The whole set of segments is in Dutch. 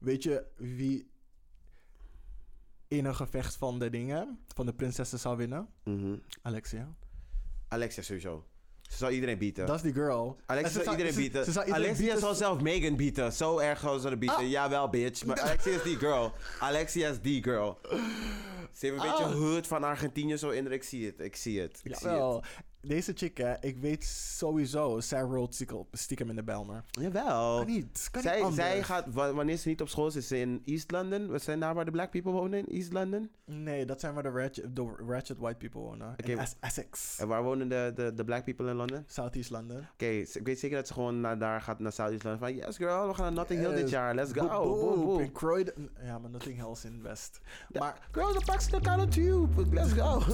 Weet je wie in een gevecht van de dingen, van de prinsessen zou winnen? Mhm. Alexia. Alexia sowieso. Ze zal iedereen bieden. Dat is die girl. Alexia zou- iedereen ze- bieden. Ze zou iedereen Alexia bieden. zal zelf Megan bieden. Zo erg gewoon ze bieden. Ah. Jawel, bitch. Maar Alexia is die girl. Alexia is die girl. Ze heeft een Ah. beetje hood van Argentinië zo in. Ik zie het. Ik zie het. Ik zie Jawel. Deze chick, hè, ik weet sowieso, zij rolt stiekem- stiekem in de Belmer. Jawel. Kan niet, kan niet Zij, anders. zij gaat, wa- wanneer ze niet op school is, is ze in East London. Wat zijn daar waar de black people wonen? In East London? Nee, dat zijn waar de ratchet, de ratchet white people wonen. In Es- Essex. En waar wonen de, de, de black people in Londen? Southeast London. Oké, ik weet zeker dat ze gewoon naar daar gaat, naar South East London. Van, yes girl, we gaan naar Notting Hill dit Yes. jaar. Let's go. Boop, boop. boom. In Croydon. Ja, maar Notting Hill is in West. Maar... Girl, dan pak ze de Carlo Tube. Let's go.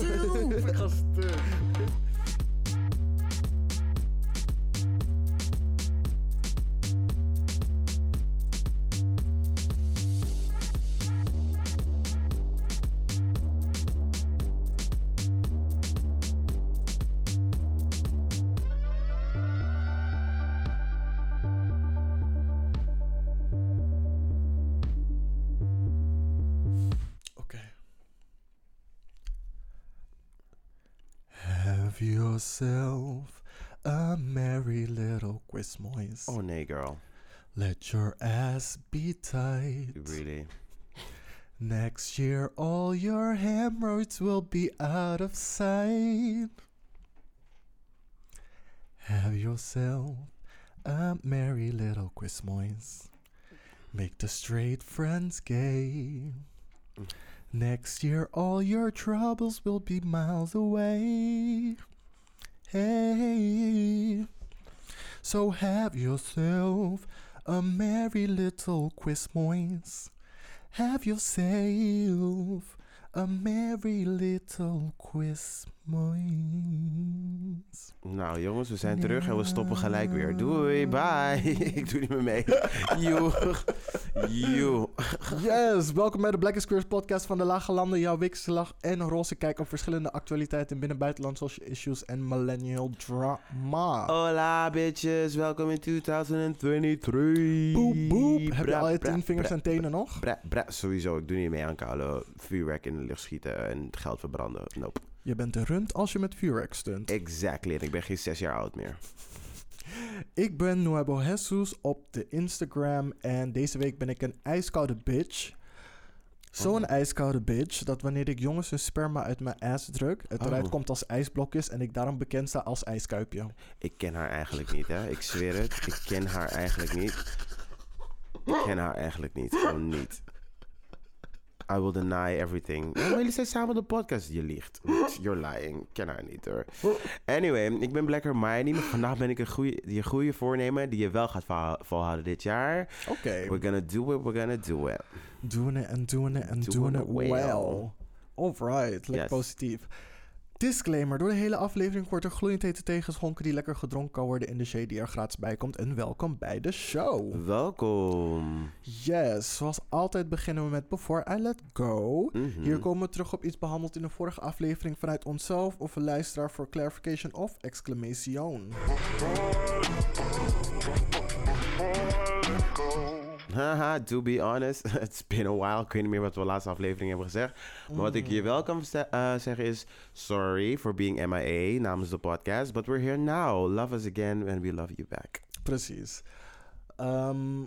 yourself a merry little Christmas. Oh nee, girl. Let your ass be tight. Really? Next year, all your hemorrhoids will be out of sight. Have yourself a merry little Christmas. Make the straight friends gay. Next year, all your troubles will be miles away. Hey. So have yourself a merry little Christmas. Have yourself a merry little Christmas. Nou jongens, we zijn terug en we stoppen gelijk weer. Doei, bye. ik doe niet meer mee. Joe. Joe. Yes, welkom bij de Black is Queers podcast van de Lage Landen. Jouw lach en roze kijk op verschillende actualiteiten in binnen- en buitenland, social issues en millennial drama. Hola bitches, welkom in 2023. Boep, boep. Heb je al je tien vingers en tenen nog? Bra, bra, sowieso, ik doe niet mee aan koude vuurwerk in de lucht schieten en geld verbranden. Nope. Je bent een rund als je met vuurwerk stunt. Exactly, en ik ben geen zes jaar oud meer. Ik ben Nuevo Jesus op de Instagram en deze week ben ik een ijskoude bitch. Zo'n Oh. ijskoude bitch dat wanneer ik jongens hun sperma uit mijn ass druk, het Oh. eruit komt als ijsblokjes en ik daarom bekend sta als ijskuipje. Ik ken haar eigenlijk niet, hè. Ik zweer het, ik ken haar eigenlijk niet. Ik ken haar eigenlijk niet, gewoon niet. I will deny everything. Maar jullie zijn samen de podcast. Je liegt. You're lying. Ken haar niet hoor. Anyway, ik ben Blacker Hermione. Maar vandaag ben ik een goede, je goede voornemen die je wel gaat vol- volhouden dit jaar. Oké. We're gonna do it, we're gonna do it. Doing it en doing it en Doing doing it it well. well. Alright, lekker Yes. positief. Disclaimer, door de hele aflevering wordt er gloeiend hete thee geschonken die lekker gedronken kan worden in de shade die er gratis bij komt. En welkom bij de show. Welkom. Yes, zoals altijd beginnen we met Before I Let Go. Mhm. Hier komen we terug op iets behandeld in de vorige aflevering vanuit onszelf of een luisteraar voor clarification of exclamation. Haha, to be honest, it's been a while. Ik weet niet meer wat we de laatste aflevering hebben gezegd. Maar wat ik je wel kan eh, zeggen is... Sorry for being MIA namens de podcast. But we're here now. Love us again and we love you back. Precies. Ehm,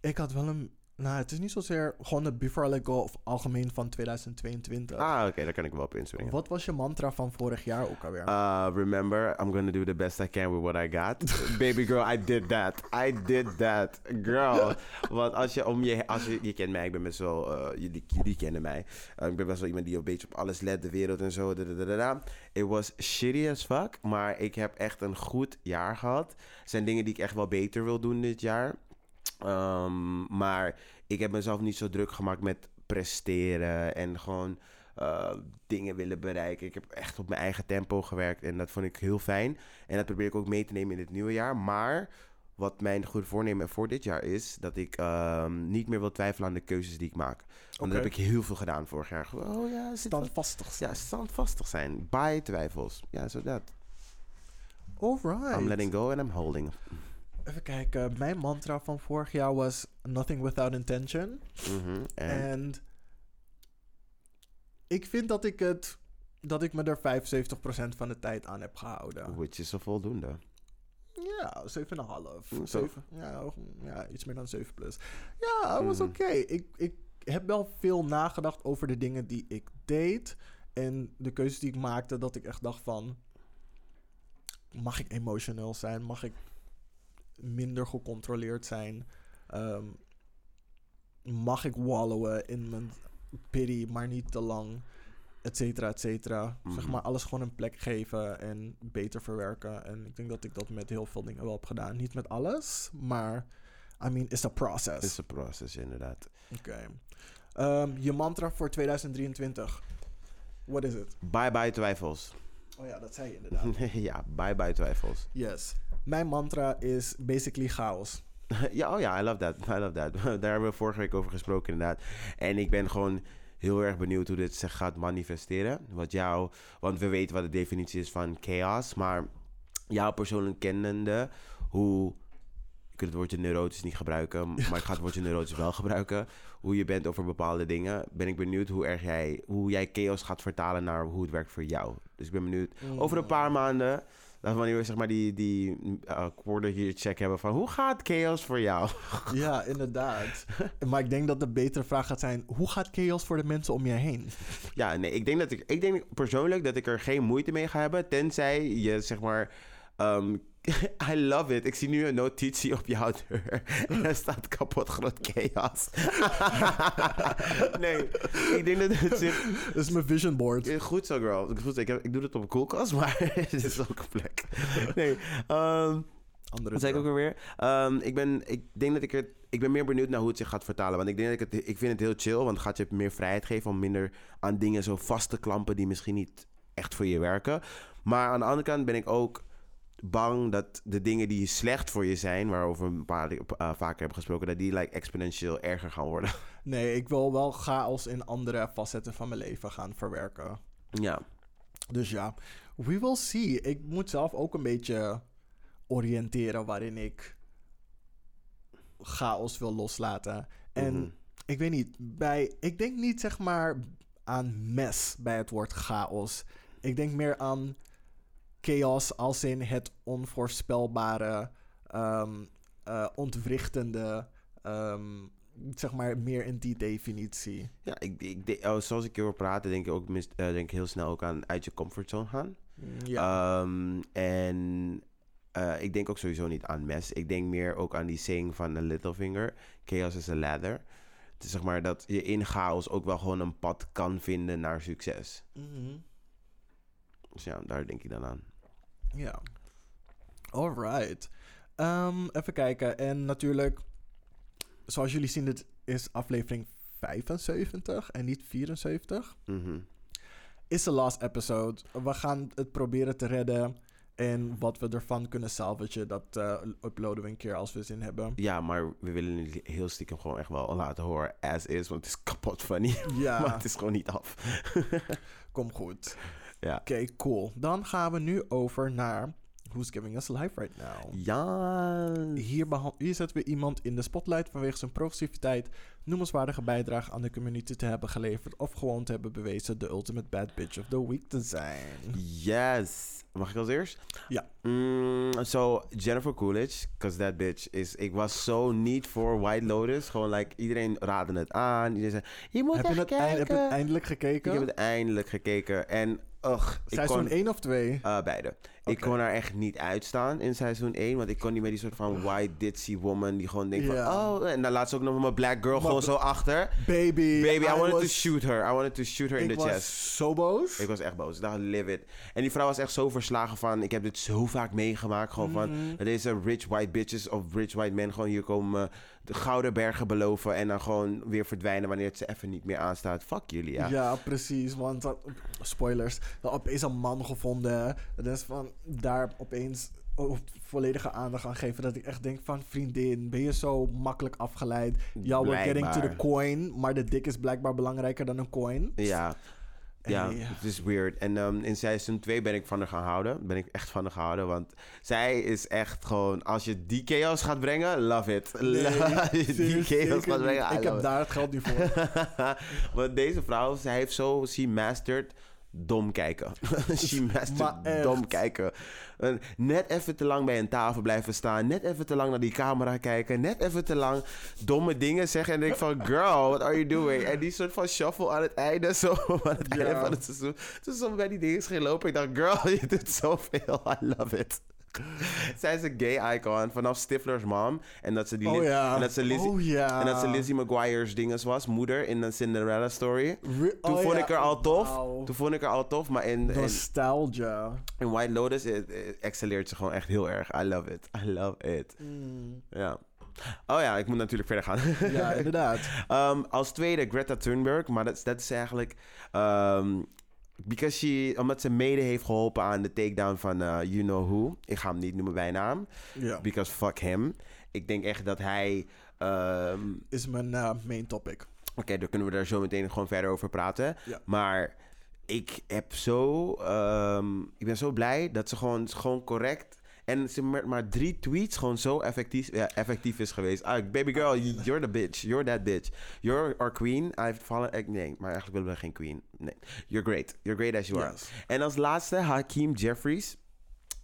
ik had wel een... Nou, het is niet zozeer gewoon de Before I Let Go of algemeen van 2022. Ah, oké, daar kan ik wel op inspringen. Wat was je mantra van vorig jaar ook alweer? Uh, remember, I'm gonna do the best I can with what I got. Baby girl, I did that. I did that. Girl. Want als je om je... Als je, je kent mij, ik ben best wel... eh, jullie, jullie kennen mij. Uh, ik ben best wel iemand die een beetje op alles let, de wereld en zo. dadadadada. It was shitty as fuck. Maar ik heb echt een goed jaar gehad. Er zijn dingen die ik echt wel beter wil doen dit jaar. Um, maar ik heb mezelf niet zo druk gemaakt met presteren en gewoon uh, dingen willen bereiken. Ik heb echt op mijn eigen tempo gewerkt en dat vond ik heel fijn. En dat probeer ik ook mee te nemen in het nieuwe jaar. Maar wat mijn goede voornemen voor dit jaar is, dat ik um, niet meer wil twijfelen aan de keuzes die ik maak. Want Oké. dat heb ik heel veel gedaan vorig jaar. Oh ja, Standvastig zijn. ja, standvastig zijn. Bij twijfels. Ja, zo dat. Alright. I'm letting go and I'm holding. Even kijken. Mijn mantra van vorig jaar was Nothing Without Intention. Mhm, En? Ik vind dat ik het... Dat ik me er 75% van de tijd aan heb gehouden. Which is een voldoende. Ja, 7,5. Mm, zo. Zeven- Ja, ja, iets meer dan 7 plus. Ja, het was Mhm. oké. Ik, ik heb wel veel nagedacht over de dingen die ik deed. En de keuzes die ik maakte, dat ik echt dacht van... Mag ik emotioneel zijn? Mag ik minder gecontroleerd zijn? Ehm, mag ik wallowen in mijn pity, maar niet te lang? Et cetera, et cetera. Zeg Mhm. maar alles gewoon een plek geven en beter verwerken. En ik denk dat ik dat met heel veel dingen wel heb gedaan. Niet met alles, maar... I mean, it's a process. Is een proces, inderdaad. Oké. Ehm, je mantra voor 2023. What is it? Bye bye twijfels. Oh ja, dat zei je inderdaad. ja, bye bye twijfels. yes. Mijn mantra is basically chaos. ja, oh ja, I love that. I love that. Daar hebben we vorige week over gesproken, inderdaad. En ik ben gewoon heel erg benieuwd hoe dit zich gaat manifesteren. Wat jou, want we weten wat de definitie is van chaos, maar jou persoonlijk kennende, hoe. Ik kan het woordje neurotisch niet gebruiken, maar ik ga het woordje neurotisch wel gebruiken. Hoe je bent over bepaalde dingen. Ben ik benieuwd hoe, erg jij, hoe jij chaos gaat vertalen naar hoe het werkt voor jou. Dus ik ben benieuwd. Over een paar maanden, dat wanneer we zeg maar die, die uh, quarter hier check hebben van hoe gaat chaos voor jou? Ja, inderdaad. maar ik denk dat de betere vraag gaat zijn... Hoe gaat chaos voor de mensen om je heen? Ja, nee, ik denk dat ik, ik denk persoonlijk dat ik er geen moeite mee ga hebben, tenzij je zeg maar. ehm, I love it. Ik zie nu een notitie op jouw deur. En er staat kapot groot chaos. nee, ik denk dat het. Dat is mijn vision board. Goed zo, girl. Goed, ik, heb, ik doe het op een koelkast, maar het is ook een plek. Nee, ehm Andere Wat zei ik ook deur. alweer? Ehm, ik, ben, ik denk dat ik het... Ik ben meer benieuwd naar hoe het zich gaat vertalen. Want ik denk dat ik het... Ik vind het heel chill, want het gaat je meer vrijheid geven... om minder aan dingen zo vast te klampen... die misschien niet echt voor je werken. Maar aan de andere kant ben ik ook bang dat de dingen die slecht voor je zijn... waarover we een paar uh, vaker hebben gesproken... dat die like, exponentieel erger gaan worden. Nee, ik wil wel chaos in andere facetten van mijn leven gaan verwerken. ja. Dus ja, we will see. Ik moet zelf ook een beetje oriënteren waarin ik chaos wil loslaten. En Mhm. ik weet niet, bij, ik denk niet zeg maar aan mes bij het woord chaos. Ik denk meer aan chaos als in het onvoorspelbare, ehm, eh, ontwrichtende, ehm, zeg maar meer in die definitie. Ja, ik, ik, oh, zoals ik hierover praat... denk ik ook mis- eh, denk ik heel snel ook aan uit je comfortzone gaan. Ja. Ehm, en eh, ik denk ook sowieso niet aan mes. Ik denk meer ook aan die saying van Littlefinger. Chaos is a ladder. Het is zeg maar dat je in chaos ook wel gewoon een pad kan vinden naar succes. Mhm. Dus ja, daar denk ik dan aan. Ja. Alright. Ehm, even kijken. En natuurlijk, zoals jullie zien, dit is aflevering 75 en niet 74. Mhm. Is de last episode. We gaan het proberen te redden. En wat we ervan kunnen salvagen, dat eh, uploaden we een keer als we zin hebben. Ja, maar we willen het heel stiekem gewoon echt wel laten horen as is. Want het is kapot funny. maar Ja, het is gewoon niet af. kom goed. Ja. Oké, cool. Dan gaan we nu over naar Who's Giving Us Life Right Now. Ja. Hier, hier zetten we iemand in de spotlight vanwege zijn progressiviteit, noemenswaardige bijdrage aan de community te hebben geleverd of gewoon te hebben bewezen de ultimate bad bitch of the week te zijn. Yes. Mag ik als eerst? Ja. Mm, so, Jennifer Coolidge, because that bitch is... Ik was zo niet voor White Lotus. Gewoon, like, iedereen raadde het aan. Iedereen zei, je moet Heb je, het kijken. heb je het eindelijk gekeken? ik heb het eindelijk gekeken. En, ugh, ik Seizoen kon... 1 of 2? eh, beide. Ik kon haar echt niet uitstaan in seizoen 1. Want ik kon niet meer die soort van white ditzy woman... die gewoon denkt van... Oh, en dan laat ze ook nog mijn black girl Maar gewoon zo achter. Baby, Baby, I, wanted to was- shoot her. I wanted to shoot her in Ik the was chest. zo boos. Ik was echt boos. Ik dacht, live it. En die vrouw was echt zo verslagen van... Ik heb dit zo vaak meegemaakt. Gewoon van... Mhm. Dat deze rich white bitches of rich white men... gewoon hier komen de gouden bergen beloven... en dan gewoon weer verdwijnen... wanneer het ze even niet meer aanstaat. Fuck jullie, ja. Ja. precies. Want spoilers. Dan opeens een man gevonden. Dat is van daar opeens oh, volledige aandacht aan geven. Dat ik echt denk van vriendin, ben je zo makkelijk afgeleid? Ja, we're getting to the coin. Maar de dik is blijkbaar belangrijker dan een coin. Ja. Ja, het is weird. En ehm, in seizoen 2 ben ik van haar gaan houden. Ben ik echt van haar gaan houden. Want zij is echt gewoon... Als je die chaos gaat brengen, love it. Nee, als je die chaos gaat brengen, I Ik heb it. daar het geld niet voor. Want deze vrouw, zij heeft zo... She mastered dom kijken. Echt. dom kijken. En net even te lang bij een tafel blijven staan. Net even te lang naar die camera kijken. Net even te lang domme dingen zeggen. En denk ik van, girl, what are you doing? En die soort van shuffle aan het einde. Zo aan het Ja. einde van het seizoen. Toen zo bij die dingen ging lopen. Ik dacht, girl, je doet zoveel. I love it. Zij is een gay icon vanaf Stifler's mom. En dat ze die Oh Liz- ja. en dat ze Lizzie, Oh ja. en dat ze Lizzie McGuire's dinges was, moeder in de Cinderella story. Re- Toen oh vond ja. ik haar al tof. Toen vond ik haar al tof, maar in, Nostalgia. in White Lotus eh, eh, excelleert ze gewoon echt heel erg. I love it. I love it. Mm. Ja. Oh ja, ik moet natuurlijk verder gaan. Ja, inderdaad. Ehm, als tweede Greta Thunberg, maar dat, is- dat is eigenlijk... ehm, because she, omdat ze mede heeft geholpen aan de takedown van eh, You Know Who. Ik ga hem niet noemen bij naam. Because fuck him. Ik denk echt dat hij... ehm, Is mijn eh, main topic. Oké, dan kunnen we daar zo meteen gewoon verder over praten. Maar ik heb zo... ehm, ik ben zo blij dat ze gewoon, gewoon correct... En ze met maar drie tweets gewoon zo effectief, ja, effectief is geweest. Ah, baby girl, you're the bitch. You're that bitch. You're our queen. I've fallen... eh, Nee, maar eigenlijk willen we geen queen. Nee. You're great. You're great as you are. En als laatste Hakeem Jeffries.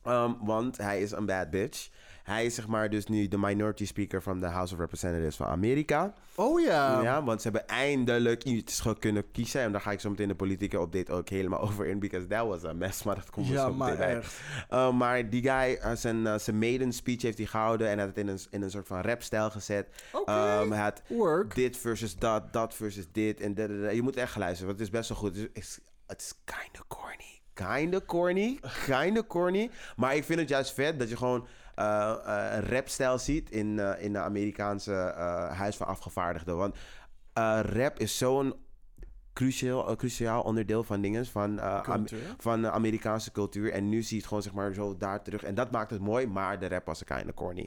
Um, want hij is een bad bitch. Hij is zeg maar dus nu de minority speaker van de House of Representatives van Amerika. Oh ja. Ja, want ze hebben eindelijk iets kunnen kiezen. En daar ga ik zo meteen de politieke update ook helemaal over in. Because that was a mess. Maar dat komt Ja, zo meteen bij. Uh, maar die guy, uh, zijn, uh, zijn maiden speech heeft hij gehouden. En had het in een, in een soort van rapstijl gezet. Oké. Um, hij had Work. dit versus dat, dat versus dit. En dat, dat, dat. Je moet echt luisteren, want het is best wel goed. Het is, het is kinda corny. Kinda corny. Kinda corny. Maar ik vind het juist vet dat je gewoon uh, uh, een rapstijl ziet in, uh, in de Amerikaanse Huis van Afgevaardigden. Want rap is zo'n cruciaal, cruciaal onderdeel van dingen, van, Am- van de Amerikaanse cultuur. En nu zie je het gewoon zeg maar zo daar terug. En dat maakt het mooi, maar de rap was kinda corny.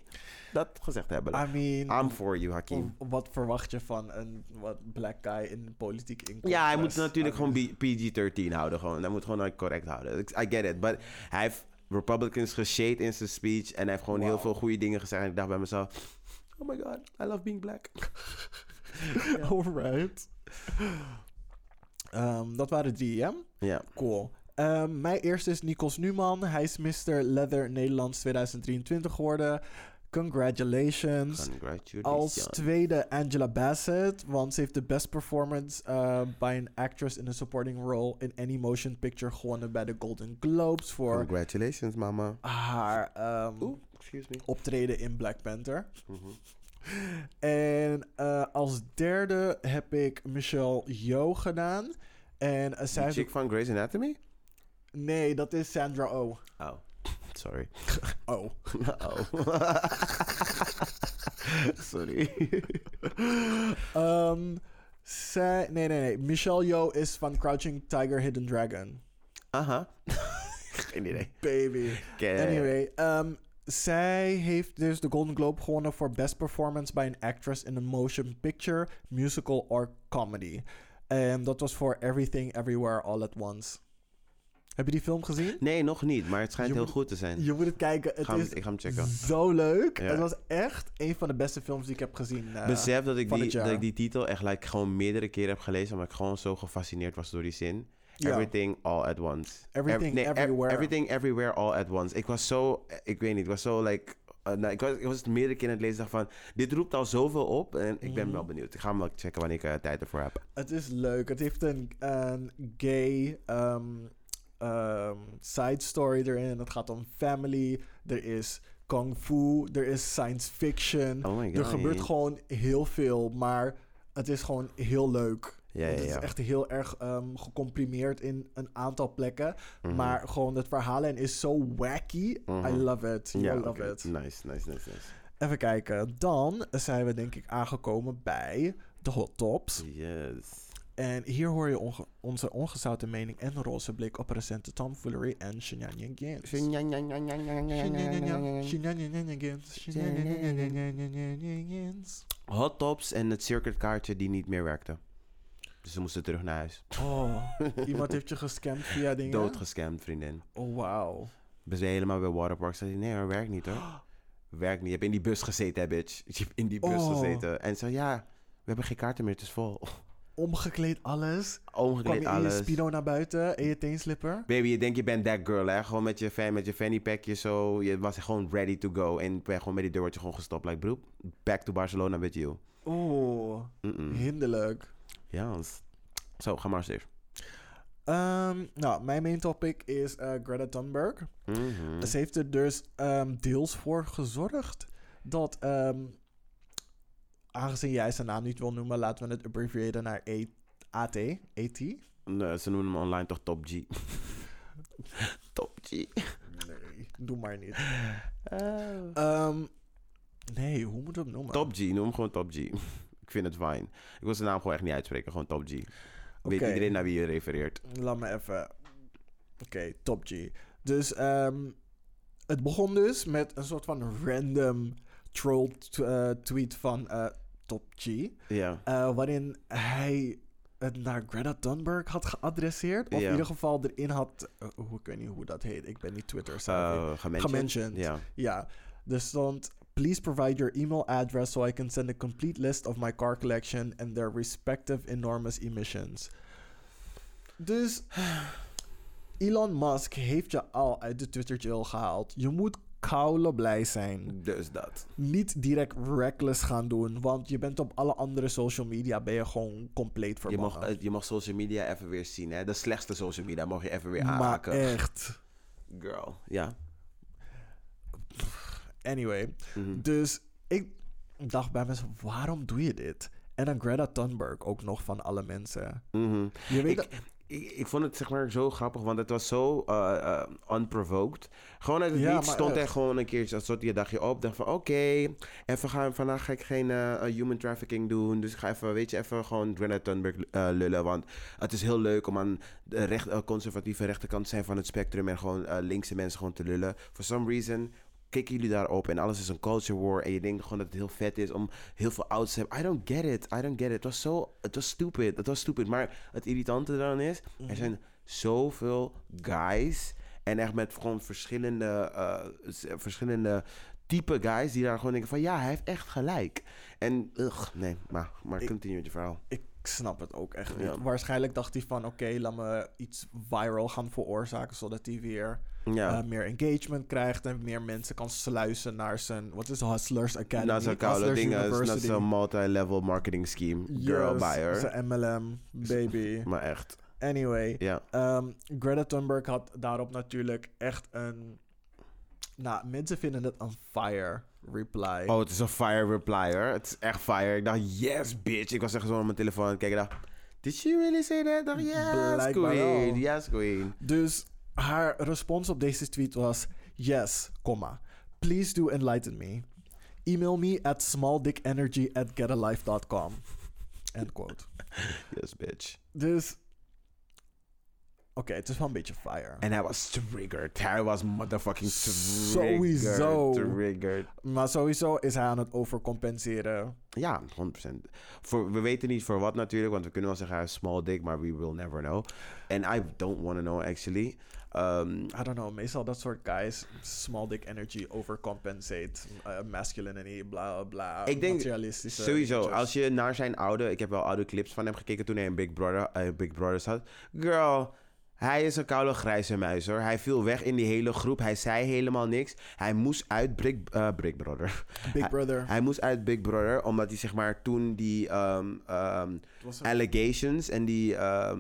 Dat gezegd hebben. I mean, I'm for you, Hakim. wat verwacht je van een wat black guy in de politiek inkomt? Ja, hij moet natuurlijk gewoon B- PG-13 houden. Gewoon. Hij moet gewoon correct houden. I get it. But hij heeft Republicans geshade in zijn speech. En hij heeft gewoon heel veel goede dingen gezegd. En ik dacht bij mezelf... Oh my god, I love being black. Alright. Ehm, dat waren drie, ja? Ja. Cool. Ehm, mijn eerste is Nikos Numan. Hij is Mr. Leather Nederlands 2023 geworden. Congratulations. Congratulations. Als tweede Angela Bassett, want ze heeft de best performance uh, by an actress in a supporting role in any motion picture gewonnen bij de Golden Globes voor Congratulations, mama. haar Oeh, excuse me. optreden in Black Panther. Mhm. En uh, als derde heb ik Michelle Yeoh gedaan. En uh, zij chick van Grey's Anatomy? Nee, dat is Sandra Oh. Oh, sorry. Oh. oh. sorry. um, zij, nee, nee, nee. Michelle Yeoh is van Crouching Tiger, Hidden Dragon. Aha. Geen idee. Baby. Oké. Anyway, um, zij heeft dus de Golden Globe gewonnen voor Best Performance by an Actress in a Motion Picture, Musical or Comedy. En dat was voor Everything Everywhere All at Once. Heb je die film gezien? Nee, nog niet. Maar het schijnt Je heel moet- goed te zijn. Je moet het kijken. Het Ik ga hem- is ik ga hem checken. zo leuk. Ja. Het was echt een van de beste films die ik heb gezien. eh, Besef dat ik, die, dat ik die titel echt like, gewoon meerdere keren heb gelezen. Omdat ik gewoon zo gefascineerd was door die zin. Everything all at once. Everything, nee, ev- everywhere. everything everywhere all at once. Ik was zo, ik weet niet, ik was zo like. uh, nou, ik, was, ik was het meerdere keren aan het lezen. dacht van, dit roept al zoveel op. En ik ben Mhm. wel benieuwd. Ik ga hem wel checken wanneer ik eh, tijd ervoor heb. Het is leuk. Het heeft een, een gay ehm, ehm, side story erin. Het gaat om family. Er is kung fu. Er is science fiction. Oh er gebeurt gewoon heel veel. Maar het is gewoon heel leuk. Ja, Want ja, het is echt heel erg ehm, gecomprimeerd in een aantal plekken. Mhm. Maar gewoon het verhaallijn is zo wacky. Mhm. I love it. I love it. Nice, nice, nice, nice. Even kijken. Dan zijn we denk ik aangekomen bij de hot tops. Yes. En hier hoor je onze ongezouten mening en roze blik op recente tomfoolery en shenanigans. Shenanigans. Hot tops en het circuitkaartje die niet meer werkte. Dus ze moesten terug naar huis. Oh, iemand heeft je gescamd via dingen? Doodgescamd, vriendin. Oh, wauw. Ben ze helemaal bij Waterpark. Zei nee hoor, werkt niet hoor. Werkt niet. Je hebt in die bus gezeten, hè, bitch. Je hebt in die bus gezeten. En zo, ja, we hebben geen kaarten meer, het is vol. Omgekleed alles. Omgekleed je in je alles. speedo naar buiten en je teenslipper? Baby, je denkt je bent that girl, hè? Gewoon met je, fan, met je fanny packje zo. Je was gewoon ready to go. En ben gewoon met die deurtje gewoon gestopt. Like, bro, back to Barcelona with you. Oeh, Mm-mm. hinderlijk. Ja. Zo, ga maar eens. Ehm, nou, mijn main topic is eh, Greta Thunberg. Mhm. Ze heeft er dus ehm, deels voor gezorgd dat, ehm, aangezien jij zijn naam niet wil noemen, laten we het abbreviëren naar A- AT. AT? Nee, ze noemen hem online toch Top G. Top G. Nee, doe maar niet. Ehm, nee, hoe moeten we hem noemen? Top G, noem hem gewoon Top G. Ik vind het fijn. Ik wil zijn naam gewoon echt niet uitspreken, gewoon Top G. Weet Oké. iedereen naar wie je refereert. Laat me even. Oké, Top G. Dus ehm, het begon dus met een soort van random troll eh, tweet van eh, G. Ja. eh, waarin hij het naar Greta Thunberg had geadresseerd. Of Ja. in ieder geval erin had. eh, hoe, ik weet niet hoe dat heet. Ik ben niet Twitter. Uh, gementioned. Gementioned. Ja. Ja, er stond... Please provide your email address so I can send a complete list of my car collection and their respective enormous emissions. Dus Elon Musk heeft je al uit de Twitter jail gehaald. Je moet koude blij zijn. Dus dat. Niet direct reckless gaan doen, want je bent op alle andere social media ben je gewoon compleet Je verbannen. mag, eh, je mag social media even weer zien, hè? De slechtste social media mag je even weer maar aanraken. echt. Girl. Ja. Anyway, Mhm. Dus ik dacht bij mezelf, waarom doe je dit? En dan Greta Thunberg ook nog van alle mensen. Mhm. Je weet Ik, dat- ik, ik vond het zeg maar zo grappig, want het was zo eh, eh, unprovoked. Gewoon uit het Ja, niets maar stond echt. gewoon een keertje, als soort je dagje op, dacht van oké, even gaan, vandaag ga ik geen eh, eh, human trafficking doen, dus ik ga even, weet je, even gewoon Greta Thunberg eh, lullen, want het is heel leuk om aan de recht, eh, conservatieve rechterkant te zijn van het spectrum en gewoon eh, linkse mensen gewoon te lullen. For some reason kicken jullie daarop en alles is een culture war en je denkt gewoon dat het heel vet is om heel veel ouds te hebben. I don't get it, I don't get it. Het was zo, het was stupid, het was stupid. Maar het irritante eraan is, er zijn zoveel guys en echt met gewoon verschillende, eh, verschillende type guys die daar gewoon denken van ja, hij heeft echt gelijk. En ugh, nee, maar, maar Ik- continue met je verhaal. Ik snap het ook echt niet. Ja. Waarschijnlijk dacht hij van, oké, laat me iets viral gaan veroorzaken, zodat hij weer Ja. eh, meer engagement krijgt en meer mensen kan sluisen naar zijn, wat is Hustlers Academy? Is een koude Hustlers ding, dat is- dat is University. een multi-level marketing scheme. Girl Yes, buyer. zijn MLM, baby. Maar echt, Anyway, ja. Ehm, Greta Thunberg had daarop natuurlijk echt een. Nou, mensen vinden het een fire reply. Oh, het is een fire replier. Het is echt fire. Ik dacht, yes, bitch. Ik was echt zo op mijn telefoon aan het kijken. Ik dacht, did she really say that? Ik dacht, yes, Blijkbaar queen. wel. Yes, queen. Dus haar respons op deze tweet was: Yes, comma. Please do enlighten me. Email me at smalldickenergy at getalife.com. End quote. Yes, bitch. Dus. Oké, het is wel een beetje fire. En hij was triggered. Hij was motherfucking triggered. Sowieso. Triggered. Maar sowieso is hij aan het overcompenseren. Ja, 100%. Voor, we weten niet voor wat natuurlijk, want we kunnen wel zeggen hij is small dick, maar we will never know. And I don't want to know actually. Um, I don't know, meestal dat soort guys, small dick energy, overcompensate, uh, masculinity, bla bla. Ik denk Sowieso, dingetjes. als je naar zijn oude... Ik heb wel oude clips van hem gekeken toen hij in Big Brother, eh, Big Brother zat. Girl, hij is een koude grijze muis hoor. Hij viel weg in die hele groep. Hij zei helemaal niks. Hij moest uit Big, eh, Big Brother. Big Brother. Hij moest uit Big Brother, omdat hij zeg maar toen die ehm, ehm, allegations en die ehm,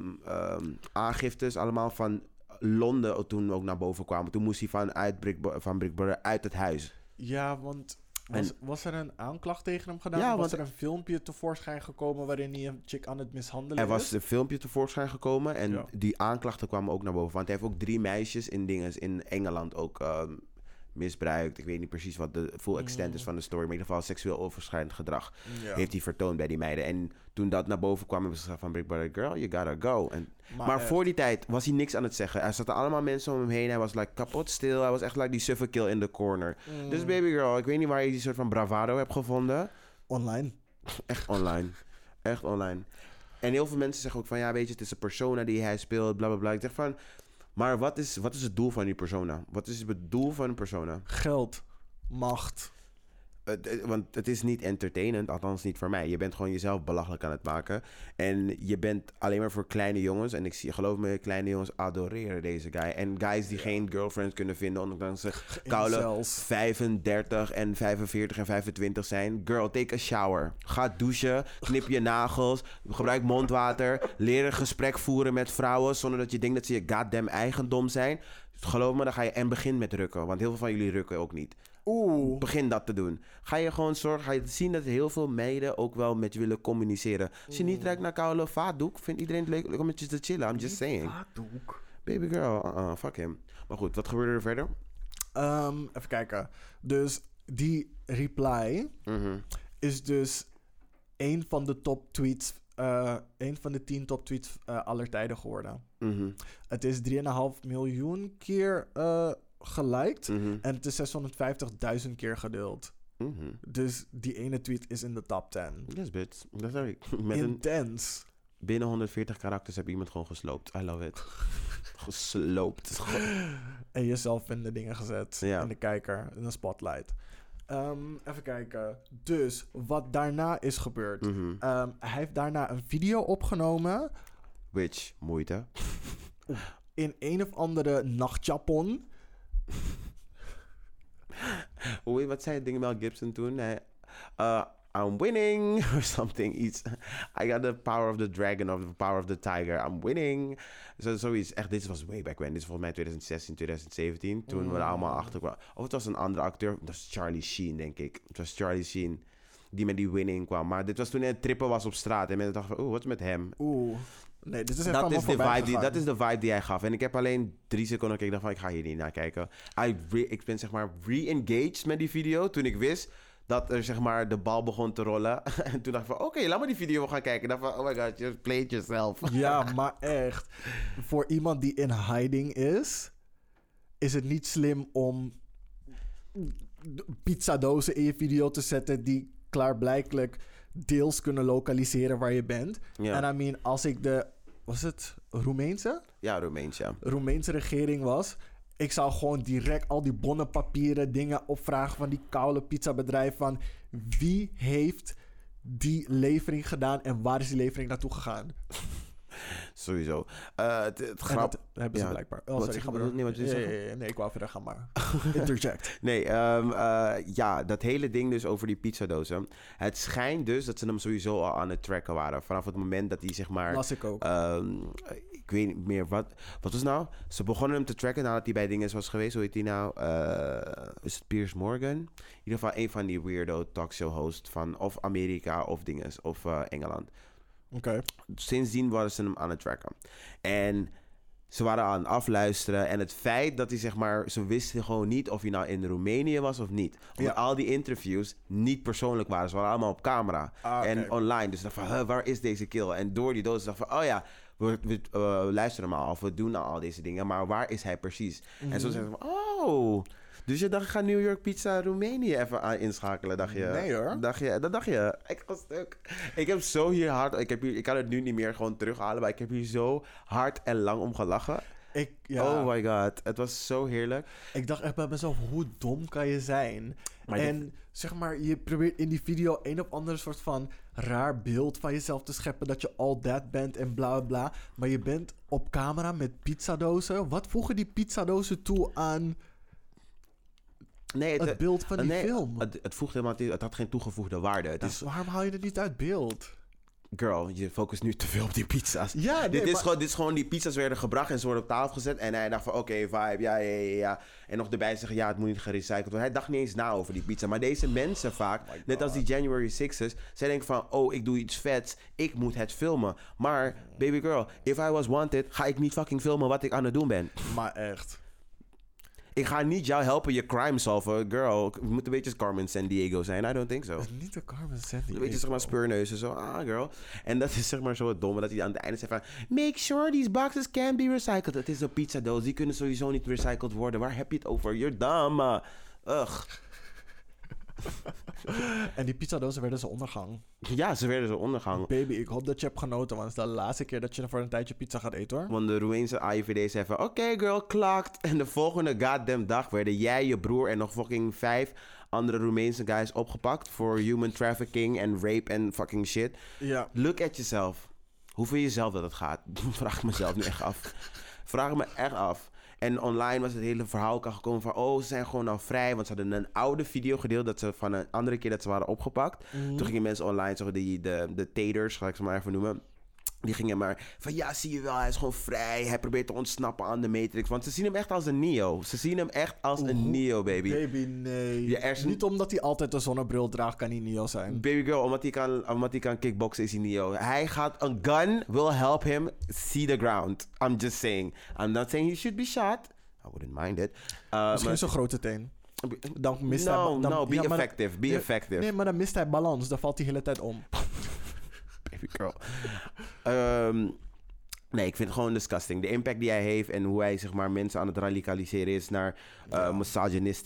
aangiftes allemaal van Londen toen ook naar boven kwamen. Toen moest hij van, uit Big, Bro- van Big Brother uit het huis. ja, want was, was er een aanklacht tegen hem gedaan? Ja, was er een filmpje tevoorschijn gekomen waarin hij een chick aan het mishandelen Er was een filmpje tevoorschijn gekomen en Ja. die aanklachten kwamen ook naar boven. Want hij heeft ook drie meisjes in dingen in Engeland ook ehm, misbruikt. Ik weet niet precies wat de full extent is Mm. van de story. Maar in ieder geval seksueel overschrijdend gedrag Ja. heeft hij vertoond bij die meiden. En toen dat naar boven kwam, hebben ze gezegd van Big Brother, girl, you gotta go. En, maar voor die tijd was hij niks aan het zeggen. Er zaten allemaal mensen om hem heen. Hij was like kapot stil. Hij was echt like die suffokill in the corner. mm, Dus baby girl, ik weet niet waar je die soort van bravado hebt gevonden. Online. Echt online. Echt online. En heel veel mensen zeggen ook van, ja, weet je, het is een persona die hij speelt, bla bla bla. Ik zeg van, maar wat is, wat is het doel van die persona? Wat is het doel van een persona? Geld, macht. Het- want het is niet entertainend, althans niet voor mij. Je bent gewoon jezelf belachelijk aan het maken. En je bent alleen maar voor kleine jongens. En ik zie, geloof me, kleine jongens adoreren deze guy. En guys die geen girlfriend kunnen vinden, ondanks ze koude Incels. 35 en 45 en 25 zijn. Girl, take a shower. Ga douchen, knip je nagels, gebruik mondwater. Leer een gesprek voeren met vrouwen zonder dat je denkt dat ze je goddamn eigendom zijn. Geloof me, dan ga je en begin met rukken. Want heel veel van jullie rukken ook niet. Oeh. Begin dat te doen. Ga je gewoon zorgen, ga je zien dat heel veel meiden ook wel met je willen communiceren. Als je niet ruikt naar koude vaatdoek, vindt iedereen het leuk, leuk om met je te chillen. I'm just saying. Vaatdoek. Baby girl, uh-uh, fuck him. Maar goed, wat gebeurde er verder? Ehm, even kijken. Dus die reply Mhm. is dus een van de top tweets. eh een van de tien top tweets eh, aller tijden geworden. Mhm. Het is 3,5 miljoen keer eh geliked. Mhm. En het is 650.000 keer gedeeld. Mhm. Dus die ene tweet is in de top 10. Yes, bitch. Dat is Met een, Intens. binnen 140 karakters heb iemand gewoon gesloopt. I love it. gesloopt. En jezelf in de dingen gezet. Ja. In de kijker, in de spotlight. Ehm, even kijken. Dus wat daarna is gebeurd. Mhm. Ehm, hij heeft daarna een video opgenomen. Which, moeite. In een of andere nachtjapon. Hoe, wat zei ding Mel Gibson toen? Hij, uh, I'm winning or something. Iets. I got the power of the dragon of the power of the tiger. I'm winning. Zo, zoiets. Echt, dit was way back when. Dit is volgens mij 2016, 2017. Toen we er allemaal achter kwamen. Of het was een andere acteur. Dat was Charlie Sheen, denk ik. Het was Charlie Sheen. Die met die winning kwam. Maar dit was toen hij trippen was op straat. En mensen dachten van, oeh, wat is met hem? Oeh. Nee, dit is even Dat is, de vibe die, dat is de vibe die hij gaf. En ik heb alleen drie seconden gekeken. Ik dacht van, ik ga hier niet naar kijken. Re- ik ben zeg maar re-engaged met die video. Toen ik wist dat er zeg maar de bal begon te rollen. en toen dacht ik van, oké, laat maar die video gaan kijken. Dacht van, oh my god, you played yourself. Ja, maar echt. Voor iemand die in hiding is, is het niet slim om pizzadozen in je video te zetten die klaarblijkelijk deels kunnen lokaliseren waar je bent. En I mean, als ik de, was het Roemeense? ja, Roemeens, ja. Roemeense regering was, ik zou gewoon direct al die bonnenpapieren dingen opvragen van die koude pizzabedrijf van wie heeft die levering gedaan en waar is die levering naartoe gegaan? Sowieso. Eh, het, het grap... dat hebben ze ja. blijkbaar. Oh, Wat sorry, ga maar. Nee, wat je ja, nee, ik wou verder gaan maar. Interject. Nee, ehm, eh, ja, dat hele ding dus over die pizzadozen. Het schijnt dus dat ze hem sowieso al aan het tracken waren. Vanaf het moment dat hij zeg maar... Las ik ook. Ehm, ik weet niet meer wat. Wat was nou? Ze begonnen hem te tracken nadat hij bij dingen was geweest. Hoe heet hij nou? Eh, is het Piers Morgan? In ieder geval een van die weirdo talkshow hosts van of Amerika of dinges of Engeland. Oké. Sindsdien waren ze hem aan het tracken. En ze waren aan het afluisteren. En het feit dat hij zeg maar... Ze wisten gewoon niet of hij nou in Roemenië was of niet. Omdat Ja. al die interviews niet persoonlijk waren. Ze waren allemaal op camera. Ah. En online. Dus dacht van, huh, waar is deze kill? En door die doos dacht van, oh ja... We, we eh, luisteren maar of we doen nou al deze dingen. Maar waar is hij precies? En zo zeggen ze van, oh... Dus je dacht, ga New York Pizza Roemenië even aan inschakelen, dacht je? Nee, hoor. Dacht je, dat dacht je. Ik was stuk. Ik heb zo hier hard... Ik, heb hier, ik kan het nu niet meer gewoon terughalen, maar ik heb hier zo hard en lang om gelachen. Ik, ja, Oh my god, het was zo heerlijk. ik dacht echt bij mezelf, hoe dom kan je zijn? Maar en zeg maar, je probeert in die video een of ander soort van raar beeld van jezelf te scheppen dat je all that bent en bla bla bla. Maar je bent op camera met pizzadozen. Wat voegen die pizzadozen toe aan Nee, het het, beeld van die nee, film? Het, het voegt helemaal niet... Het had geen toegevoegde waarde. Het Dus is... waarom haal je het niet uit beeld? Girl, je focust nu te veel op die pizza's. Ja, nee, dit, is maar- gewoon, dit is gewoon... Die pizza's werden gebracht en ze worden op tafel gezet. En hij dacht van, oké, vibe, ja, ja, ja, ja. En nog erbij zeggen, ja, het moet niet gerecycled worden. Hij dacht niet eens na over die pizza. Maar deze mensen vaak, Oh net als die January 6ers... zij denken van, oh, ik doe iets vets. Ik moet het filmen. Maar, baby girl, if I was wanted... ga ik niet fucking filmen wat ik aan het doen ben. Maar echt. Ik ga niet jou helpen je crime solven. Girl, we moeten een beetje Carmen San Diego zijn. I don't think so. Het niet de Carmen Sandy. Een beetje zeg maar speurneuzen zo. Ah, girl. En dat is zeg maar zo het domme dat hij aan het einde zegt van... Make sure these boxes can be recycled. Het is een pizzadoos. Die kunnen sowieso niet recycled worden. Waar heb je het over? You're dumb. Ugh. en die pizzadozen werden zijn ondergang. Ja, ze werden zo ondergang. Baby, ik hoop dat je hebt genoten, want het is de laatste keer dat je voor een tijdje pizza gaat eten hoor. Want de Roemeense AIVD zei van... Oké girl, klokt. En de volgende goddamn dag werden jij, je broer en nog fucking vijf andere Roemeense guys opgepakt... voor human trafficking en rape en fucking shit. Ja. Look at yourself. Hoe vind je zelf dat het gaat? Vraag ik mezelf nu echt af. Vraag me echt af. En online was het hele verhaal ook al gekomen van... oh, ze zijn gewoon al vrij. Want ze hadden een oude video gedeeld... dat ze van een andere keer dat ze waren opgepakt. Mhm. Toen gingen mensen online, zo die, de, de taters, ga ik ze maar even noemen... Die gingen maar van ja, zie je wel, hij is gewoon vrij. Hij probeert te ontsnappen aan de Matrix. Want ze zien hem echt als een Neo. Ze zien hem echt als een Neo, baby. Baby, nee. Ja, er is Niet omdat hij altijd een zonnebril draagt, kan hij Neo zijn. Baby girl, omdat hij kan, omdat hij kan kickboxen is hij Neo. Hij gaat, een gun will help him see the ground. I'm just saying. I'm not saying he should be shot. I wouldn't mind it. Uh, Misschien zo'n grote teen. Dan mist hij... Dan, no, be ja, effective, be effective. Nee, maar dan mist hij balans. Dan valt hij de hele tijd om. Baby girl. Ehm, nee, ik vind het gewoon disgusting. De impact die hij heeft en hoe hij zeg maar, mensen aan het radicaliseren is naar uh,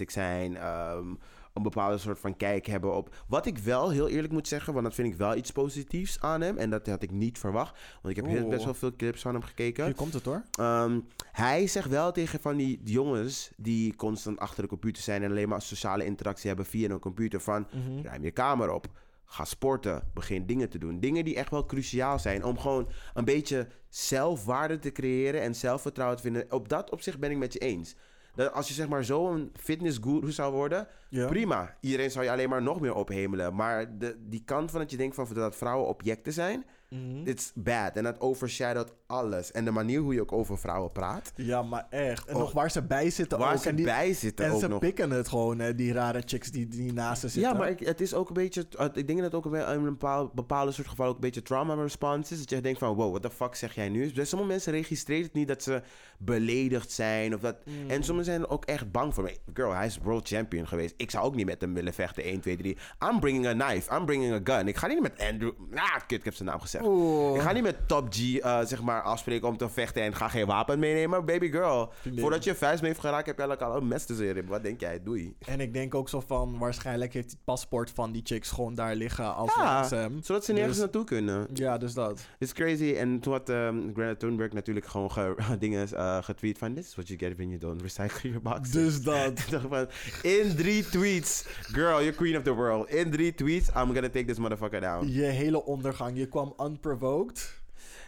zijn. ehm, een bepaalde soort van kijk hebben op. Wat ik wel heel eerlijk moet zeggen, want dat vind ik wel iets positiefs aan hem. En dat had ik niet verwacht. Want ik heb best wel veel clips van hem gekeken. Hier komt het hoor. Ehm, hij zegt wel tegen van die jongens die constant achter de computer zijn en alleen maar sociale interactie hebben via een computer van Mhm. ruim je kamer op. Ga sporten. Begin dingen te doen. Dingen die echt wel cruciaal zijn. Om gewoon een beetje zelfwaarde te creëren en zelfvertrouwen te vinden. Op dat opzicht ben ik met je eens. Dat als je zeg maar zo'n fitnessguru zou worden, Ja. prima. Iedereen zou je alleen maar nog meer ophemelen. Maar de, die kant van dat je denkt van dat vrouwen objecten zijn, Mhm. it's bad. En dat overshadowt alles. En de manier hoe je ook over vrouwen praat. Ja, maar echt. En Oh. nog waar ze bij zitten Waar ook. ze en die, bij zitten en ook ze nog. pikken het gewoon, hè, die rare chicks die, die naast ze zitten. Ja, maar ik, het is ook een beetje... Ik denk dat het ook in een bepaal- bepaalde soort geval ook een beetje trauma response is. Dat je denkt van, wow, what the fuck zeg jij nu? Dus sommige mensen registreren het niet dat ze beledigd zijn. Of dat, Mm. En sommigen zijn er ook echt bang voor. me. Girl, hij is world champion geweest. Ik zou ook niet met hem willen vechten. 1, 2, 3. I'm bringing a knife. I'm bringing a gun. Ik ga niet met Andrew... Ah, kut, ik heb zijn naam gezegd. Oeh. Ik ga niet met Top G, eh, zeg maar, afspreken om te vechten en ga geen wapen meenemen. Baby girl, Nee. voordat je vuist mee heeft geraakt, heb je eigenlijk al een mes tussen je. Wat denk jij? Doei. En ik denk ook zo van, waarschijnlijk heeft het paspoort van die chicks gewoon daar liggen als Ja, Sam. zodat ze nergens Dus- naartoe kunnen. Ja, dus dat. It's crazy. En toen had um, Greta Thunberg natuurlijk gewoon ge dingen eh, getweet van... This is what you get when you don't recycle your boxes. Dus dat. In drie tweets. Girl, you're queen of the world. In drie tweets, I'm gonna take this motherfucker down. Je hele ondergang. Je kwam unprovoked.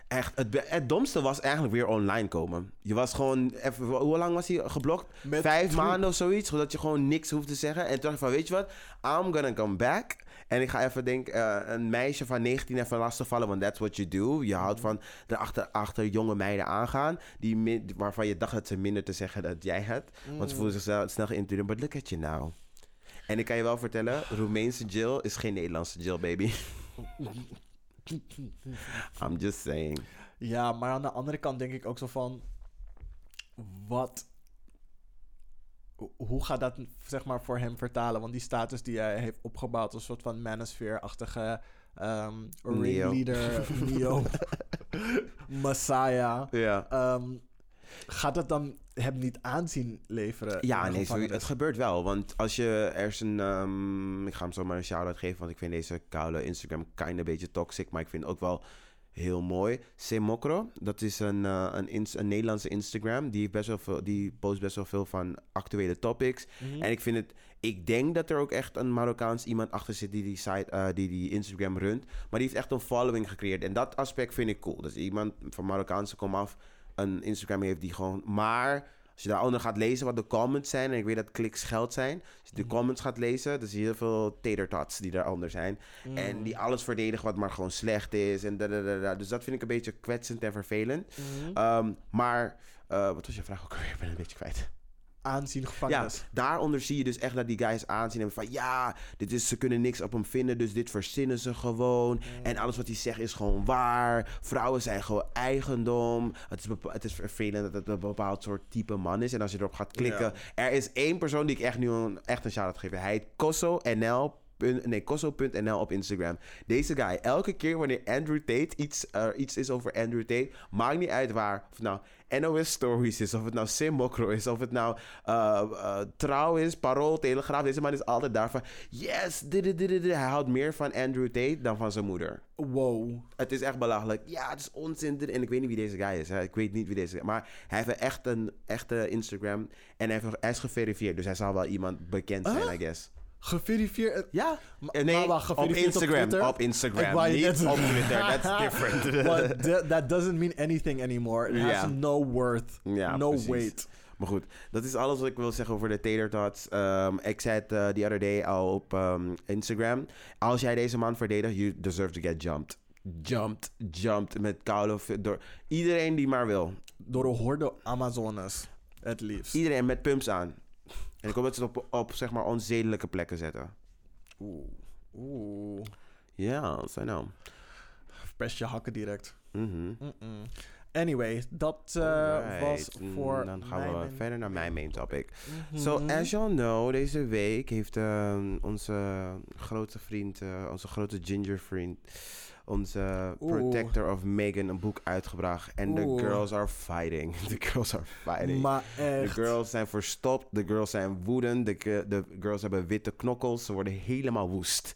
Echt, het, het domste was eigenlijk weer online komen. Je was gewoon, even, hoe lang was hij geblokt? Met Vijf maanden of zoiets, zodat je gewoon niks hoeft te zeggen. En toen dacht ik van, weet je wat? I'm gonna come back. En ik ga even, denk eh, een meisje van 19 even lastig vallen, want that's what you do. Je houdt van erachter achter jonge meiden aangaan, die min- waarvan je dacht dat ze minder te zeggen dat jij hebt. Want ze voelen zichzelf snel geïntureerd, but look at you now. En ik kan je wel vertellen, Roemeense Jill is geen Nederlandse Jill, baby. I'm just saying. Ja, maar aan de andere kant denk ik ook zo van... Wat... ho- Hoe gaat dat zeg maar voor hem vertalen? Want die status die hij heeft opgebouwd... een soort van manosphere-achtige... Neo. ringleader, Neo, Messiah. Ja. Ehm, gaat dat dan hem niet aanzien leveren? Ja, nee, zo, het gebeurt wel. Want als je er is een... ehm, ik ga hem zomaar een shout-out geven, want ik vind deze koude Instagram kind een beetje toxic, maar ik vind het ook wel heel mooi. Semokro, dat is een, eh, een, ins- een Nederlandse Instagram. Die, best wel veel, die post best wel veel van actuele topics. Mhm. En ik vind het... Ik denk dat er ook echt een Marokkaans iemand achter zit die die, site, eh, die, die Instagram runt. Maar die heeft echt een following gecreëerd. En dat aspect vind ik cool. Dus iemand van Marokkaanse komaf een Instagram heeft die gewoon... Maar als je daaronder gaat lezen wat de comments zijn... en ik weet dat kliks geld zijn... als je de comments gaat lezen... dan zie je heel veel tater-tots die daaronder zijn. En die alles verdedigen wat maar gewoon slecht is. En. Dus dat vind ik een beetje kwetsend en vervelend. Mhm. Ehm, maar... eh, wat was je vraag ook alweer? Ik ben een beetje kwijt. Aanzien Ja, gevangenis. daaronder zie je dus echt dat die guys aanzien en van ja, dit is, ze kunnen niks op hem vinden, dus dit verzinnen ze gewoon. En alles wat hij zegt is gewoon waar. Vrouwen zijn gewoon eigendom. Het is, het is vervelend dat het een bepaald soort type man is. En als je erop gaat klikken, er is één persoon die ik echt nu een, echt een shout-out geef. Hij heet Kosso NL Nee, Kosso.nl op Instagram. Deze guy, elke keer wanneer Andrew Tate iets, iets is over Andrew Tate, maakt niet uit waar. Of nou NOS Stories is, of het nou Sim Mokro is, of het nou eh, Trouw is, Parool, Telegraaf. Deze man is altijd daar van, yes, dit, dit, dit, dit. Hij houdt meer van Andrew Tate dan van zijn moeder. Wow. Het is echt belachelijk. Ja, het is onzin. En ik weet niet wie deze guy is. hè. Ik weet niet wie deze guy Maar hij heeft echt een echte Instagram. En hij, heeft, hij is geverifieerd. Dus hij zal wel iemand bekend zijn, Huh? I guess. Geverifieerd. Ja. Ma- Eh, nee, maar wacht, op geverifieerd op Instagram. Twitter? Op Instagram. Niet net- op Twitter. That's different. But th- that doesn't mean anything anymore. It has no worth. No precies. weight. Maar goed, dat is alles wat ik wil zeggen over de Tater Tots. Ehm, ik zei het eh, the other day al op ehm, Instagram. Als jij deze man verdedigt, you deserve to get jumped. Jumped, jumped met koude... Door iedereen die maar wil. Door een horde Amazones. Het liefst. Iedereen met pumps aan. En ik hoop dat ze het op, op zeg maar onzedelijke plekken zetten. Oeh. Oeh. Ja, I know. Pest je hakken direct. Mhm. Mm-mm. Anyway, dat eh, was Mm, voor Dan gaan we main- verder naar mijn main topic. Mhm. So, as y'all know, deze week heeft ehm, onze grote vriend, eh, onze grote ginger vriend, onze Oeh. protector of Megan een boek uitgebracht. En the girls are fighting. The girls are fighting. Maar De echt. girls zijn verstopt, de girls zijn woedend, de, de girls hebben witte knokkels, ze worden helemaal woest.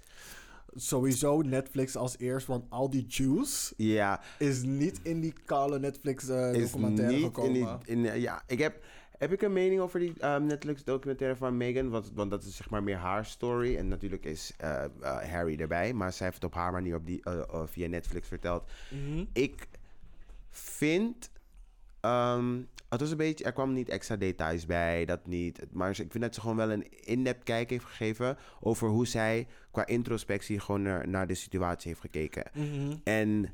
Sowieso Netflix als eerst, want al die juice Ja, is niet in die kale Netflix eh, documentaire gekomen. in die... In, ja, ik heb... Heb ik een mening over die ehm, Netflix documentaire van Megan? Want, want dat is zeg maar meer haar story. En natuurlijk is eh, eh, Harry erbij. Maar zij heeft het op haar manier op die, eh, via Netflix verteld. Mhm. Ik vind... ehm, het was een beetje... Er kwam niet extra details bij. Dat niet. Maar ik vind dat ze gewoon wel een in-depth kijk heeft gegeven... over hoe zij qua introspectie gewoon naar, naar de situatie heeft gekeken. Mhm. En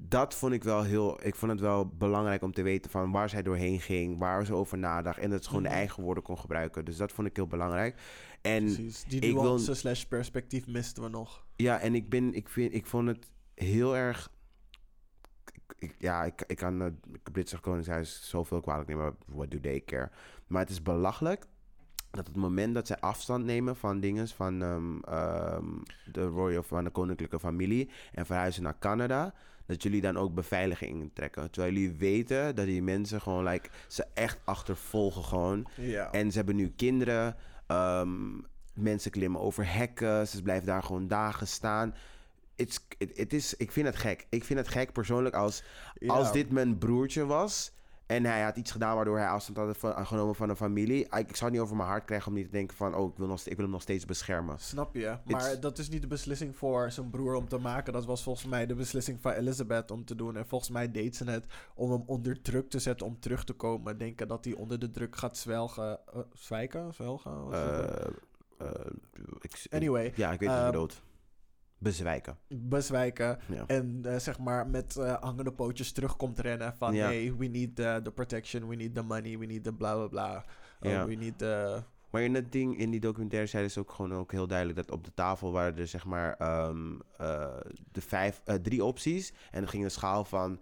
dat vond ik wel heel. Ik vond het wel belangrijk om te weten van waar zij doorheen ging, waar ze over nadacht. En dat ze gewoon de Mhm. eigen woorden kon gebruiken. Dus dat vond ik heel belangrijk. En Precies. Die ik wil- nuance slash perspectief misten we nog. ja, en ik ben, ik vind, ik vond het heel erg. ik- ja, ik, ik kan het Britse Koningshuis zoveel kwalijk nemen. What do they care? Maar het is belachelijk dat het moment dat zij afstand nemen van dingen van ehm, ehm, de royal van de koninklijke familie en verhuizen naar Canada, dat jullie dan ook beveiliging trekken. Terwijl jullie weten dat die mensen gewoon like, ze echt achtervolgen gewoon. Ja. En ze hebben nu kinderen. ehm, mensen klimmen over hekken. Ze blijven daar gewoon dagen staan. It, it is, ik vind het gek. Ik vind het gek persoonlijk als, als dit mijn broertje was. En hij had iets gedaan waardoor hij afstand had van- genomen van een familie. Ik, ik zou het niet over mijn hart krijgen om niet te denken van... oh, ik wil, nog, ik wil hem nog steeds beschermen. Snap je? Maar It's- dat is niet de beslissing voor zijn broer om te maken. Dat was volgens mij de beslissing van Elizabeth om te doen. En volgens mij deed ze het om hem onder druk te zetten om terug te komen. Denken dat hij onder de druk gaat zwelgen. eh, zwijken? Zwelgen? Het? Eh, eh, ik- Anyway, Ja, ik weet je ehm, bedoelt. Bezwijken. bezwijken. Ja. En eh, zeg maar met eh, hangende pootjes terugkomt rennen van... Ja. Hey, we need the, the protection, we need the money, we need the bla bla bla. Uh, Ja. We need the... Maar in dat ding, in die documentaire zeiden ze ook gewoon ook heel duidelijk dat op de tafel waren er zeg maar ehm, eh, de vijf, drie opties. En dan ging een schaal van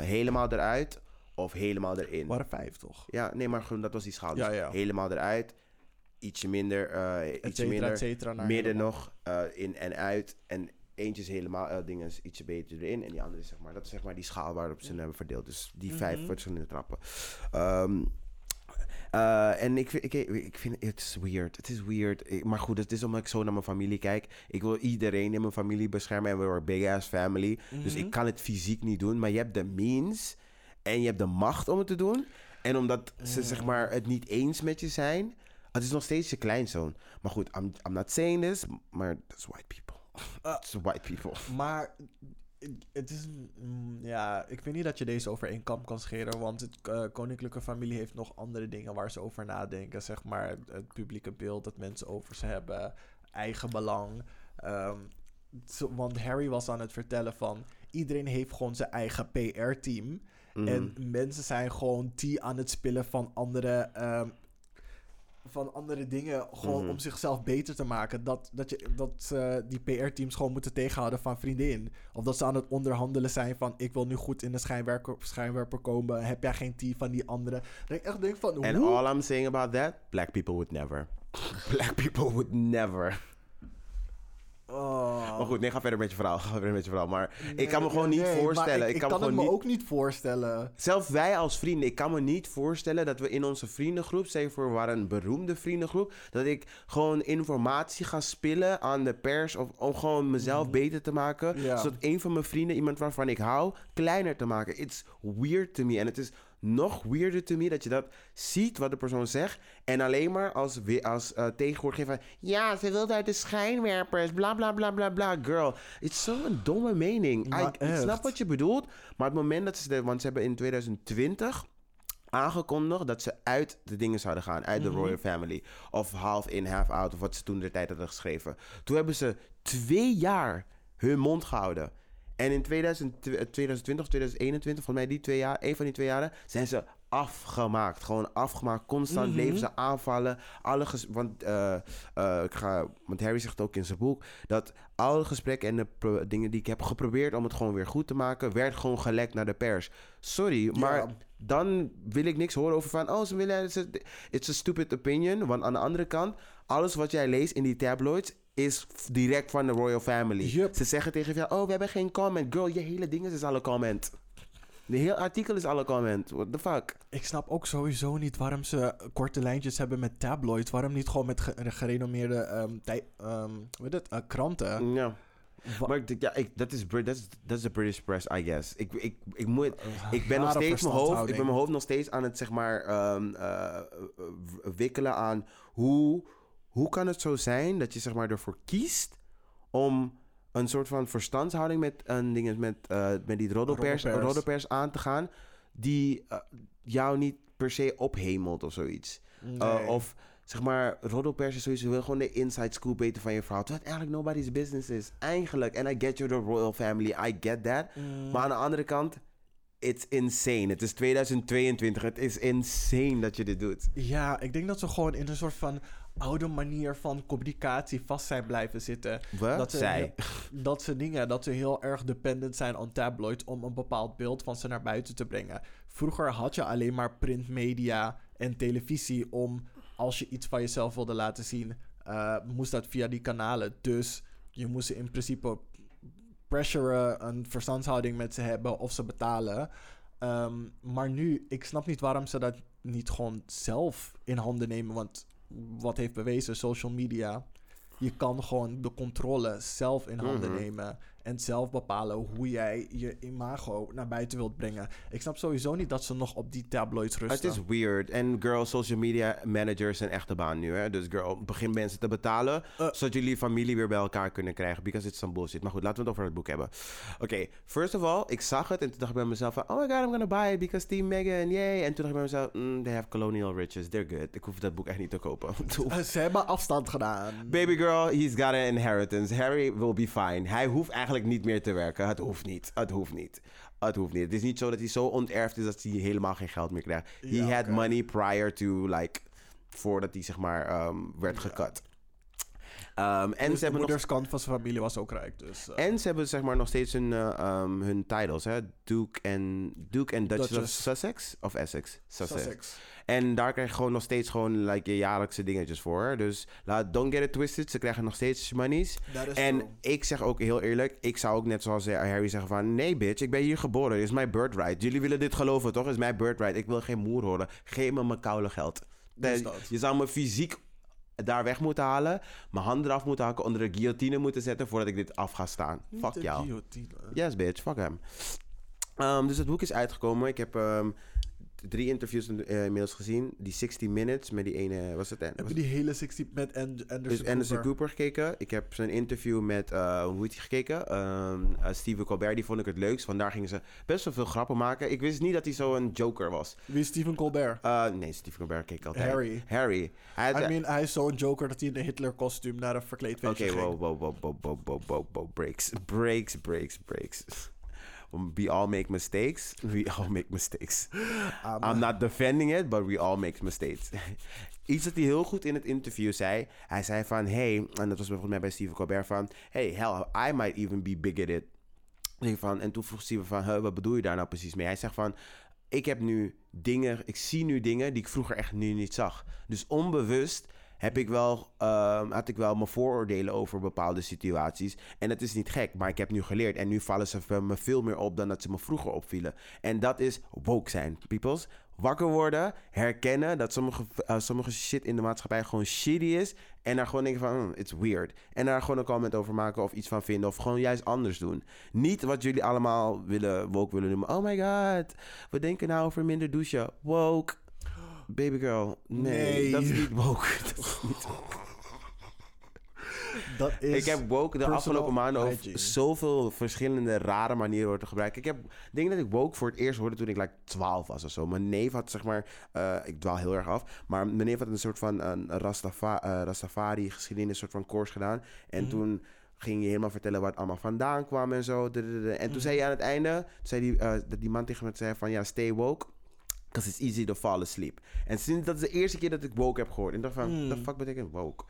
helemaal eruit of helemaal erin. waren vijf toch? Ja, nee, maar gewoon dat was die schaal. Dus helemaal eruit, ietsje minder, eh Et ietsje cetera, minder, et cetera. midden helemaal. nog, eh, in en uit. En eentje is helemaal, eh dingen is ietsje beter erin. En die andere is zeg maar, dat is zeg maar die schaal waarop ze hem hebben verdeeld. Dus die vijf Mhm. verschillende trappen. Ehm, eh, en ik, vind- ik, ik vind het is weird. Het is weird. Ik- maar goed, het is omdat ik zo naar mijn familie kijk. Ik wil iedereen in mijn familie beschermen. En we are big ass family. Dus Mhm. ik kan het fysiek niet doen. Maar je hebt de means. En je hebt de macht om het te doen. En omdat ze zeg maar het niet eens met je zijn. Het is nog steeds je kleinzoon. Maar goed, I'm, I'm not saying this. Maar that's white people. Ah. It's white people. Maar het is. mm, Ja, ik vind niet dat je deze over één kam kan scheren. Want het eh, koninklijke familie heeft nog andere dingen waar ze over nadenken. Zeg maar het publieke beeld dat mensen over ze hebben. Eigen belang. Ehm, zo- want Harry was aan het vertellen van. Iedereen heeft gewoon zijn eigen PR-team. Mhm. En mensen zijn gewoon die aan het spillen van andere, ehm, van andere dingen. Gewoon Mhm. om zichzelf beter te maken. Dat, dat, je, dat die PR-teams gewoon moeten tegenhouden van vriendin. Of dat ze aan het onderhandelen zijn van... ik wil nu goed in de schijnwerper, schijnwerper komen. Heb jij geen tea van die andere? Dat ik echt denk van... Hoe? all I'm saying about that, black people would never. black people would never. Oh. Maar goed, nee, ga verder met je verhaal. Ga verder met je verhaal. Maar ik kan me gewoon niet nee, voorstellen. Ik, Ik, kan, me het gewoon me niet... ook niet voorstellen. Zelf wij als vrienden, ik kan me niet voorstellen dat we in onze vriendengroep, zeg voor waar een beroemde vriendengroep, dat ik gewoon informatie ga spillen aan de pers of om gewoon mezelf beter te maken, Mhm. Ja. zodat een van mijn vrienden, iemand waarvan ik hou, kleiner te maken. It's weird to me en het is nog weirder to me dat je dat ziet wat de persoon zegt en alleen maar als, als eh, tegenwoordig geven van ja, ze wilde uit de schijnwerpers, bla bla bla bla bla, girl. Het is zo'n domme mening. I- ik snap wat je bedoelt, maar het moment dat ze, de, want ze hebben in 2020 aangekondigd dat ze uit de dingen zouden gaan, uit de Royal Family. Of half in, half out, of wat ze toen de tijd hadden geschreven. Toen hebben ze twee jaar hun mond gehouden. En in 2000, eh, 2020 of 2021, volgens mij die twee jaar, een van die twee jaren, zijn ze afgemaakt. Gewoon afgemaakt. Constant bleven ze aanvallen. Alle ges- want, eh, eh, ik ga, want Harry zegt ook in zijn boek dat alle gesprekken en de dingen die ik heb geprobeerd om het gewoon weer goed te maken, werd gewoon gelekt naar de pers. Sorry, maar Ja. Dan wil ik niks horen over van, oh, ze willen, it's a, it's a stupid opinion. Want aan de andere kant, alles wat jij leest in die tabloids is direct van de royal family. Ze zeggen tegen je, oh, we hebben geen comment. Girl, je hele ding is alle comment. De hele artikel is alle comment. What the fuck? Ik snap ook sowieso niet waarom ze korte lijntjes hebben met tabloids. Waarom niet gewoon met ge- gerenommeerde ehm, tij- ehm, het, eh, kranten? Ja. Wa- Maar ik- ja, ik, dat is Brit- dat is dat is de British press, I guess. Ik, ik, ik, moet, ik ben nog steeds mijn hoofd, ik ben mijn hoofd nog steeds aan het zeg maar eh, w- wikkelen aan hoe, hoe kan het zo zijn dat je zeg maar ervoor kiest om een soort van verstandshouding met een ding met, eh, met die roddelpers, Roddelpers. aan te gaan die eh, jou niet per se ophemelt of zoiets. Uh, Nee. of zeg maar, roddelpers is sowieso wil gewoon de inside scoop weten van je vrouw. Terwijl het eigenlijk nobody's business is. Eigenlijk. En I get you, the royal family. I get that. Mm. Maar aan de andere kant, it's insane. Het is 2022. Het is insane dat je dit doet. Ja, ik denk dat ze gewoon in een soort van oude manier van communicatie vast zijn blijven zitten. Wat? Dat ze, Zij. dat ze dingen, dat ze heel erg dependent zijn aan tabloids om een bepaald beeld van ze naar buiten te brengen. Vroeger had je alleen maar printmedia en televisie om, als je iets van jezelf wilde laten zien, eh, moest dat via die kanalen. Dus je moest ze in principe pressuren, een verstandshouding met ze hebben of ze betalen. Ehm, maar nu, ik snap niet waarom ze dat niet gewoon zelf in handen nemen. Want wat heeft bewezen, social media. Je kan gewoon de controle zelf in handen Mhm. nemen. En zelf bepalen hoe jij je imago naar buiten wilt brengen. Ik snap sowieso niet dat ze nog op die tabloids Het rusten. is weird. En girl, social media managers zijn echt de baan nu. Hè? Dus girl, begin mensen te betalen. Eh. zodat jullie familie weer bij elkaar kunnen krijgen. Because it's some bullshit. Maar goed, laten we het over het boek hebben. Oké, first of all, ik zag het. En toen dacht ik bij mezelf van... Oh my god, I'm gonna buy it because Team Megan, yay. En toen dacht ik bij mezelf... Mm, they have colonial riches. They're good. Ik hoef dat boek echt niet te kopen. Eh, ze hebben afstand gedaan. Baby girl, he's got an inheritance. Harry will be fine. Hij hoeft eigenlijk niet meer te werken. Het hoeft niet. Het hoeft niet. Het hoeft niet. Het is niet zo dat hij zo onterfd is dat hij helemaal geen geld meer krijgt. He Ja, had money prior to, like, voordat hij zeg maar ehm, werd gekut. Ehm, en Dus ze de hebben nog moederskant van zijn familie was ook rijk. Dus, eh, en ze hebben zeg maar nog steeds hun, ehm, hun titles, hè? Duke en Duke en Duchess, of. Sussex of Essex. Sussex. Sussex. En daar krijg je gewoon nog steeds gewoon like, je jaarlijkse dingetjes voor. Dus laat don't get it twisted. Ze krijgen nog steeds monies. En true. ik zeg ook heel eerlijk, ik zou ook net zoals eh, Harry zeggen van... Nee bitch, ik ben hier geboren. Dit is mijn birthright. Jullie willen dit geloven, toch? Het is mijn birthright. Ik wil geen moer horen. Geef me mijn koude geld. Dus je zou me fysiek daar weg moeten halen. Mijn hand eraf moeten hakken. Onder de guillotine moeten zetten voordat ik dit af ga staan. Niet Fuck de jou. guillotine. Yes, bitch. Fuck hem. Ehm, dus het boek is uitgekomen. Ik heb ehm, drie interviews eh, inmiddels gezien. Die 60 Minutes met die ene... Was het, heb je die hele 60 met dus Anderson dus Cooper? Anderson Cooper gekeken. Ik heb zijn interview met... Uh, hoe heet hij gekeken? Um, uh, Colbert. Die vond ik het leukst. Vandaar gingen ze best wel veel grappen maken. Ik wist niet dat hij zo'n joker was. Wie is steven Colbert? nee, steven Colbert keek altijd. Harry. Harry. I mean, hij is zo'n joker dat hij in een Hitler-kostuum naar een verkleedfeestje okay, ging. Oké, wow, wow, wow, wow, wow, wow, wow, breaks. Breaks, breaks, breaks. We all make mistakes. We all make mistakes. I'm not defending it, but we all make mistakes. Iets dat hij heel goed in het interview zei. Hij zei van, hey, en dat was volgens mij bij Steven Colbert van... Hey, hell, I might even be bigoted. Van, en toen vroeg Steven van, huh, wat bedoel je daar nou precies mee? Hij zegt van, ik heb nu dingen, ik zie nu dingen die ik vroeger echt nu niet zag. Dus onbewust heb ik wel, ehm, had ik wel mijn vooroordelen over bepaalde situaties. En het is niet gek, maar ik heb nu geleerd. En nu vallen ze me veel meer op dan dat ze me vroeger opvielen. En dat is woke zijn, peoples. Wakker worden, herkennen dat sommige, eh, sommige shit in de maatschappij gewoon shitty is. En daar gewoon denken van, hmm, it's weird. En daar gewoon een comment over maken of iets van vinden. Of gewoon juist anders doen. Niet wat jullie allemaal willen, woke willen noemen. Oh my god, we denken nou over minder douchen. Woke. Baby girl, nee, Nee. dat is niet woke. Dat is niet Dat is ik heb woke de afgelopen maanden op hygiene. zoveel verschillende rare manieren horen te gebruiken. Ik heb, denk dat ik woke voor het eerst hoorde toen ik like 12 was of zo. Mijn neef had zeg maar, eh, ik dwaal heel erg af, maar mijn neef had een soort van een Rastafa, eh, Rastafari geschiedenis, soort van course gedaan. En Mhm. toen ging je helemaal vertellen waar het allemaal vandaan kwam en zo. En toen Mhm. zei hij aan het einde, zei die, eh, dat die man tegen me zei van ja, stay woke. Because it's easy to fall asleep. En sinds dat is de eerste keer dat ik woke heb gehoord. En dacht van, Mm. the fuck betekent woke?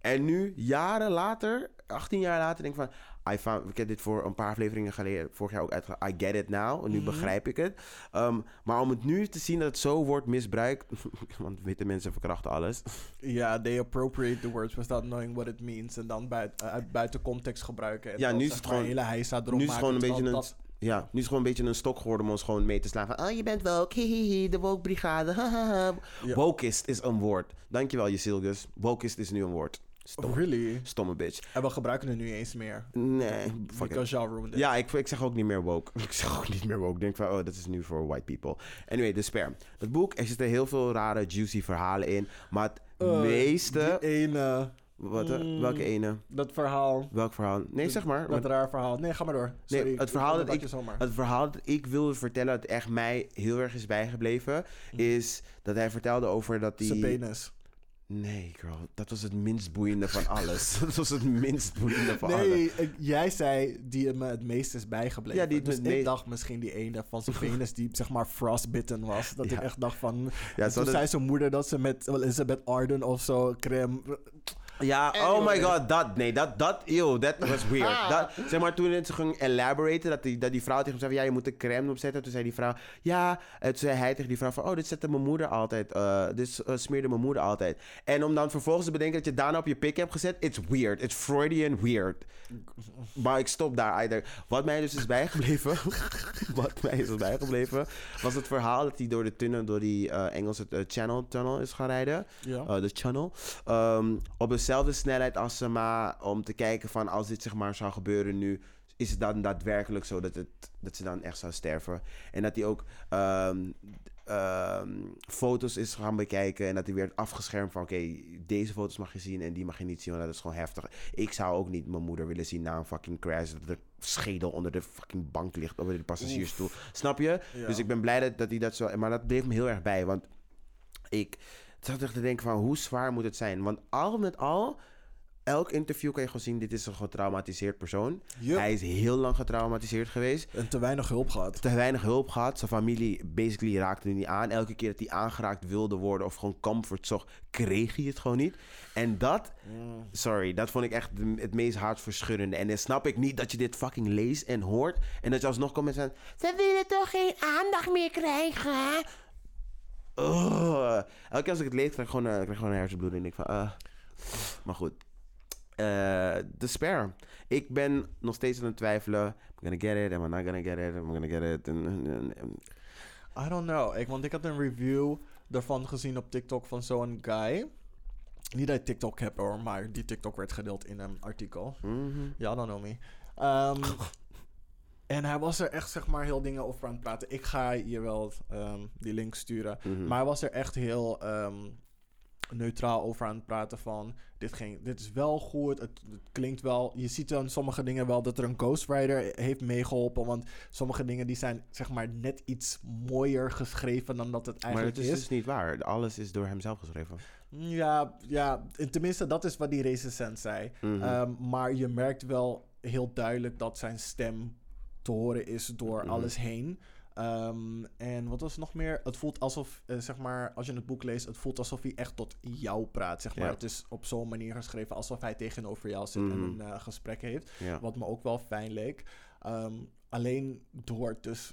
En nu, jaren later, 18 jaar later, denk ik van... I found, ik heb dit voor een paar afleveringen geleden, vorig jaar ook uitgegaan. I get it now. En nu Mhm. begrijp ik het. Um, maar om het nu te zien dat het zo wordt misbruikt... want witte mensen verkrachten alles. Ja, they appropriate the words without knowing what it means. En dan buit, uit buiten context gebruiken. En Ja, dan, nu is het gewoon- een hele heisa erop nu is het maken, gewoon een beetje terwijl een... dat- Ja, nu is het gewoon een beetje een stok geworden om ons gewoon mee te slaan. Van, oh, je bent woke, hihihi, de woke brigade. hahaha. Ja. Is een woord. Dankjewel, Jezilgus. Wokeist is nu een woord. Stom, Oh, really? Stomme bitch. En we gebruiken het nu niet eens meer. Nee. Because y'all ruined it. Ja, ik, ik zeg ook niet meer woke. Ik zeg ook niet meer woke. Ik denk van, oh, dat is nu voor white people. Anyway, de sperm. Dat boek, er zitten heel veel rare, juicy verhalen in. Maar het Eh, meeste... Die ene, Wat, eh, Mm. welke ene? dat verhaal. Welk verhaal? Nee, zeg maar. Dat want raar verhaal. Nee, ga maar door. Sorry, het verhaal dat ik-. Het verhaal dat ik wilde vertellen, dat echt mij heel erg is bijgebleven, is dat hij vertelde over dat Zijn hij... penis. Nee, girl. Dat was het minst boeiende van alles. dat was het minst boeiende van alles. Nee, jij zei die me het meest is bijgebleven. Ja, die dus ik dacht misschien die ene van zijn penis die zeg maar frostbitten was. Dat Ja. ik echt dacht van... Ja, toen zei zijn moeder dat ze met Elizabeth Arden of zo crème... Ja, oh my god, dat, nee, dat, dat, ew, dat was weird. Dat, zeg maar, toen ze ging elaboraten, dat die, dat die vrouw tegen hem zei van, ja, je moet de crème opzetten. Toen zei die vrouw, ja, en toen zei hij tegen die vrouw van, oh, dit zette mijn moeder altijd, eh dit eh, smeerde mijn moeder altijd. En om dan vervolgens te bedenken dat je daarna op je pik hebt gezet, it's weird, it's Freudian weird. Maar ik stop daar, either. Wat mij dus is bijgebleven, wat mij is bijgebleven, was het verhaal dat hij door de tunnel, door die eh, Engelse eh, channel tunnel is gaan rijden Ja. eh, de channel. ehm, op dezelfde snelheid als ze maar om te kijken van als dit zeg maar zou gebeuren nu, is het dan daadwerkelijk zo dat, het, dat ze dan echt zou sterven. En dat hij ook ehm, ehm, foto's is gaan bekijken en dat hij werd afgeschermd van oké, deze foto's mag je zien en die mag je niet zien, want dat is gewoon heftig. Ik zou ook niet mijn moeder willen zien na een fucking crash, dat de schedel onder de fucking bank ligt, onder de passagiersstoel. Snap je? Ja. Dus ik ben blij dat, dat hij dat zo... Maar dat bleef me heel erg bij. Want ik zat echt te denken van... Hoe zwaar moet het zijn? Want al met al... Elk interview kan je gewoon zien... Dit is een getraumatiseerd persoon. Hij is heel lang getraumatiseerd geweest. En te weinig hulp gehad. Te weinig hulp gehad. Zijn familie basically raakte hem niet aan. Elke keer dat hij aangeraakt wilde worden... Of gewoon comfort zocht... Kreeg hij het gewoon niet. En dat... Sorry, dat vond ik echt het meest hartverscheurende. En dan snap ik niet dat je dit fucking leest en hoort. En dat je alsnog komt met van... Ze willen toch geen aandacht meer krijgen? Ugh. Elke keer als ik het lees, krijg ik gewoon, eh, ik krijg gewoon een hersenbloeding. En ik van... ah. Maar goed. Eh, De Spare. Ik ben nog steeds aan het twijfelen. I'm gonna get it. Am I not gonna get it? I'm gonna get it. I don't know. Ik, want ik had een review daarvan gezien op TikTok van zo'n guy. Niet dat ik TikTok heb hoor, maar die TikTok werd gedeeld in een artikel. Mhm. Ja, don't know me. Ehm, en hij was er echt zeg maar heel dingen over aan het praten. Ik ga je wel ehm, die link sturen. Mhm. Maar hij was er echt heel ehm, neutraal over aan het praten van... Dit, ging, dit is wel goed, het, het klinkt wel... Je ziet dan sommige dingen wel dat er een ghostwriter heeft meegeholpen. Want sommige dingen die zijn zeg maar net iets mooier geschreven dan dat het Maar eigenlijk het is is. dus niet waar. Alles is door hemzelf geschreven. Ja, ja, en tenminste dat is wat die recensent zei. Mhm. Ehm, maar je merkt wel heel duidelijk dat zijn stem te horen is door Mhm. alles heen. Ehm, en wat was nog meer? Het voelt alsof, eh, zeg maar, als je het boek leest, het voelt alsof hij echt tot jou praat. Zeg maar. Ja. Het is op zo'n manier geschreven alsof hij tegenover jou zit en Mhm. een eh, gesprek heeft. ja. Wat me ook wel fijn leek. Ehm, alleen door het dus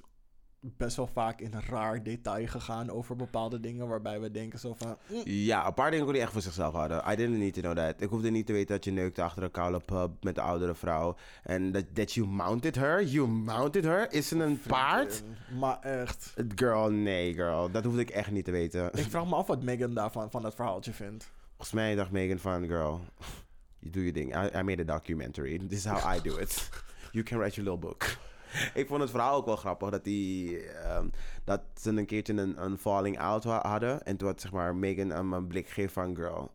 best wel vaak in raar detail gegaan over bepaalde dingen waarbij we denken zo van... mm, Ja, een paar dingen kon hij echt voor zichzelf houden. I didn't need to know that. Ik hoefde niet te weten dat je neukte achter een koude pub met de oudere vrouw. En dat that you mounted her. You mounted her? Is ze een paard? Maar echt. Girl, nee girl. Dat hoefde ik echt niet te weten. Ik vraag me af wat Megan daarvan van dat verhaaltje vindt. Volgens mij dacht Megan van, girl, you do your thing. I, I made a documentary. This is how I do it. You can write your little book. Ik vond het verhaal ook wel grappig dat, die, ehm, dat ze een keertje een, een falling out hadden. En toen had zeg maar Megan hem een blik gegeven van, girl,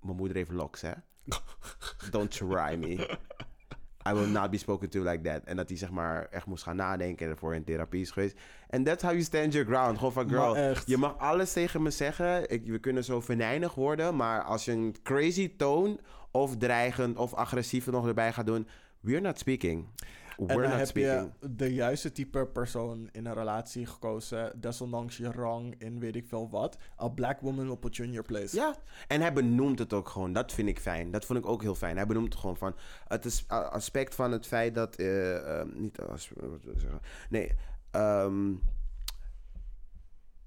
mijn moeder heeft locks, hè? Don't try me. I will not be spoken to like that. En dat hij zeg maar echt moest gaan nadenken en ervoor in therapie is geweest. And that's how you stand your ground. Gewoon van, girl, je mag alles tegen me zeggen. Ik, we kunnen zo venijnig worden. Maar als je een crazy toon of dreigend of agressief er nog erbij gaat doen... We're not speaking. En We're dan not heb speaking. je de juiste type persoon in een relatie gekozen, desondanks je rang in weet ik veel wat. A black woman will put you in your place. Ja, en hij benoemt het ook gewoon. Dat vind ik fijn. Dat vond ik ook heel fijn. Hij benoemt het gewoon van het is aspect van het feit dat. eh, ehm, niet zeggen? Nee. ehm,